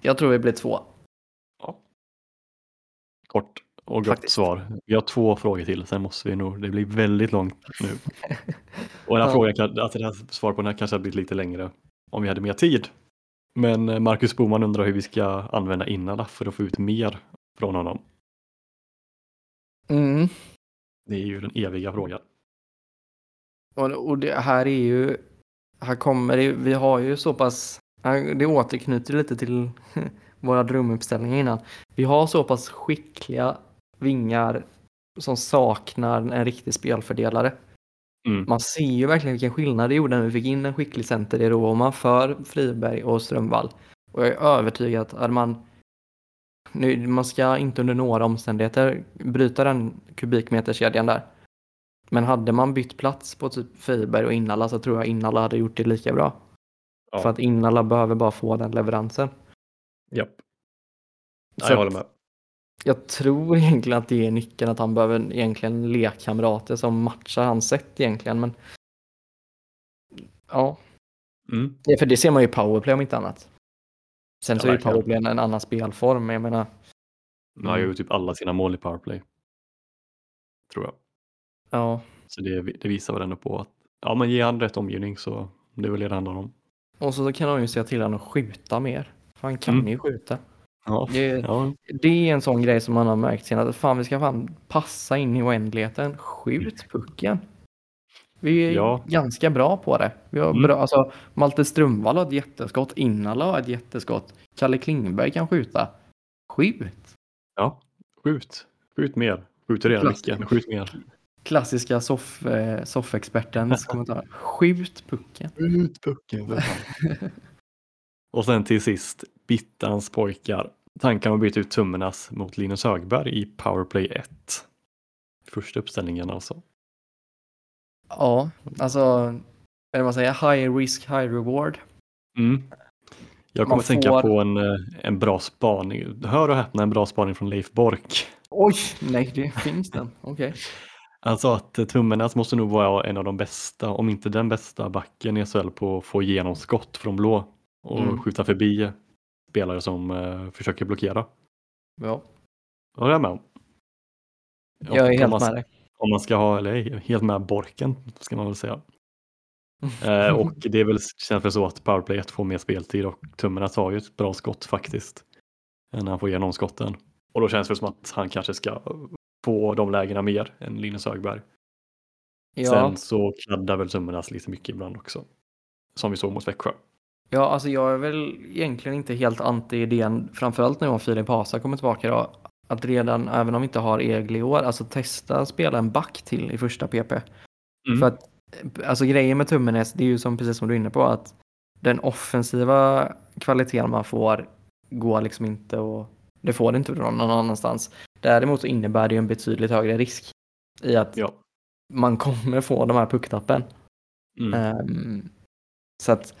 Jag tror vi blir två. Ja. Kort och gott Faktiskt. svar. Vi har två frågor till, sen måste vi nog, det blir väldigt långt nu. Och den här Ja. frågan, alltså det här svar på den här kanske hade blivit lite längre om vi hade mer tid. Men eh, Marcus Boman undrar hur vi ska använda Innala för att få ut mer från honom. Mm. Det är ju den eviga frågan. Och, det här är ju, här kommer det, vi har ju så pass, det återknyter lite till våra drömuppställningar innan. Vi har så pass skickliga vingar som saknar en riktig spelfördelare. Mm. Man ser ju verkligen vilken skillnad det gjorde när vi fick in en skicklig center i Roma för Friberg och Strömvall. Och jag är övertygad att hade man nu, man ska inte under några omständigheter bryta den kubikmeterkedjan där. Men hade man bytt plats på typ Friberg och Innala så tror jag Innala hade gjort det lika bra. Ja. För att Innala behöver bara få den leveransen. Japp. Ja, Så jag håller med. Jag tror egentligen att det är nyckeln att han behöver egentligen lekkamrater som matchar hans sätt egentligen. Men ja, Mm. är för det ser man ju i powerplay om inte annat. Sen Ja, så är ju powerplay en, annan spelform. men Jag menar, Han har ju typ alla sina mål i powerplay. Tror jag. ja. Så det, det visar väl ändå på att ja, men ger han rätt omgivning så det är väl det det handlar om. Och så kan de ju säga till honom att skjuta mer. För han kan Mm. ju skjuta. Ja, Det, ja, det är en sån grej som man har märkt senare. Fan, vi ska fan passa in i oändligheten. Skjut pucken. Vi är Ja. ganska bra på det. Vi har Mm. bra, alltså, Malte Strömvall har ett jätteskott. Innala har ett jätteskott. Kalle Klingberg kan skjuta. Skjut. ja. Skjut. Skjut mer. Skjuter redan mycket, skjut mer. Klassiska soff, eh, soffexpertens kommentar. Skjut pucken. Skjut pucken. Och sen till sist, Bittans pojkar. Tanken att byta ut Tummernas mot Linus Högberg i Powerplay 1. Första uppställningen alltså. Ja, alltså, vad man säger, high risk, high reward. Mm. Jag kommer Man tänka får- på en, eh, en bra spaning. Hör och häpna, en bra spaning från Leif Bork. Oj, nej, det finns den. Okej. Alltså att eh, Tummernas måste nog vara en av de bästa, om inte den bästa backen i SHL på att få igenom skott från blå och Mm. skjuta förbi spelare som eh, försöker blockera. Ja, Det håller jag med om. jag är om helt man, med dig. Om man ska ha, eller helt med Borken ska man väl säga. Eh, och det är väl, känns väl så att Powerplay 1 får mer speltid och Tummernas har ju ett bra skott faktiskt. När han får igenom skotten. Och då känns det som att han kanske ska få de lägena mer än Linus Högberg. Ja, Sen så kladdar väl Tummernas lite mycket ibland också. Som vi såg mot Växjö. Ja, alltså jag är väl egentligen inte helt anti idén, framförallt nu om Filip Hasa kommer tillbaka då, att redan, även om vi inte har Egli i år, alltså testa spela en back till i första PP. Mm. För att, alltså grejen med Tummenäs, det är ju som precis som du är inne på, att den offensiva kvaliteten man får går liksom inte och det får det inte någon annanstans. Däremot så innebär det ju en betydligt högre risk i att Ja. man kommer få de här pucktappen. Mm. Ehm, så att,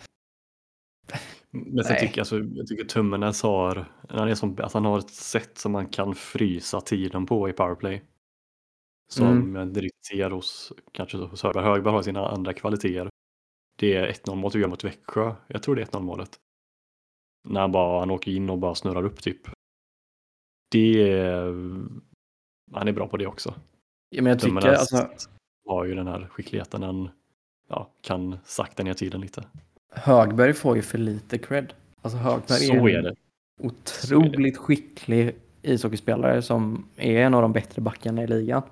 Men sen Nej. tycker jag, alltså, jag tycker Tummernes har, han, är som, alltså, han har ett sätt som man kan frysa tiden på i powerplay. Som Mm. mm. direkt ser hos, kanske hos Högberg. Högberg har sina andra kvaliteter. Det är 1-0 målet vi gör mot Växjö. Jag tror det är 1-0 målet. När han bara, han åker in och bara snurrar upp typ. Det är, han är bra på det också. ja, men jag tycker Tummernes alltså, har ju den här skickligheten, han ja, kan sakta ner tiden lite. Högberg får ju för lite cred. Alltså Högberg Så är är en det. otroligt skicklig ishockeyspelare som är en av de bättre backarna i ligan.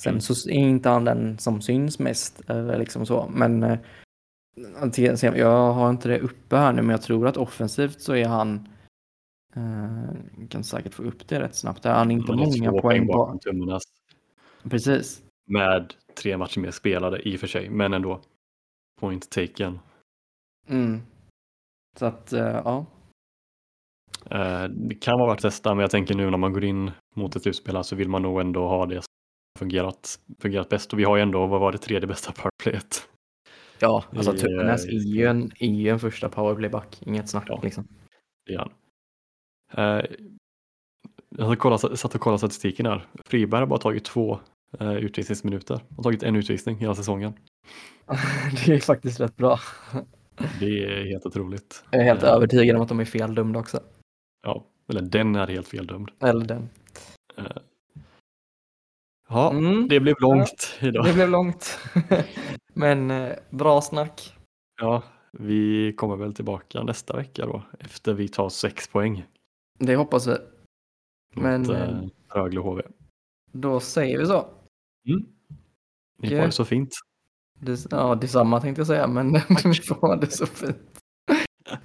Sen Mm. så är inte han den som syns mest eller liksom så, men eh, jag har inte det uppe här nu, men jag tror att offensivt så är han eh, kan säkert få upp det rätt snabbt. Där han är inte Han är många poäng bakom på. Precis. med tre matcher mer spelade i och för sig, men ändå. Point taken. Mm. Så att, eh, ja. Eh, det kan vara värt att testa, men jag tänker nu när man går in mot ett slutspel så vill man nog ändå ha det som fungerat, fungerat bäst. Och vi har ju ändå, vad var det, tredje bästa powerplayet? Ja, alltså Det är- Tuppnäs är ju en, är ju en första powerplayback, inget snack Ja. liksom. Det är han. Eh, jag satt och kollat statistiken här. Friberg har bara tagit två eh, utvisningsminuter. Han har tagit en utvisning hela säsongen. det är faktiskt rätt bra. Det är helt otroligt. Jag är helt Eh, övertygad om att de är fel dömda också. Ja, eller den är helt feldömd. Eller den. Ja, Mm. det blev långt idag. Det blev långt. Men eh, bra snack. Ja, vi kommer väl tillbaka nästa vecka då efter vi tar sex poäng Det hoppas vi. mot Men, eh, eh, Rögle HV. Då säger vi så. Mm. Ni får Okej. det så fint. Det, ja, detsamma tänkte jag säga, men vi får ha det så fint.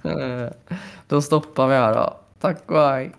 Eh, Då stoppar vi här då. Tack och hej.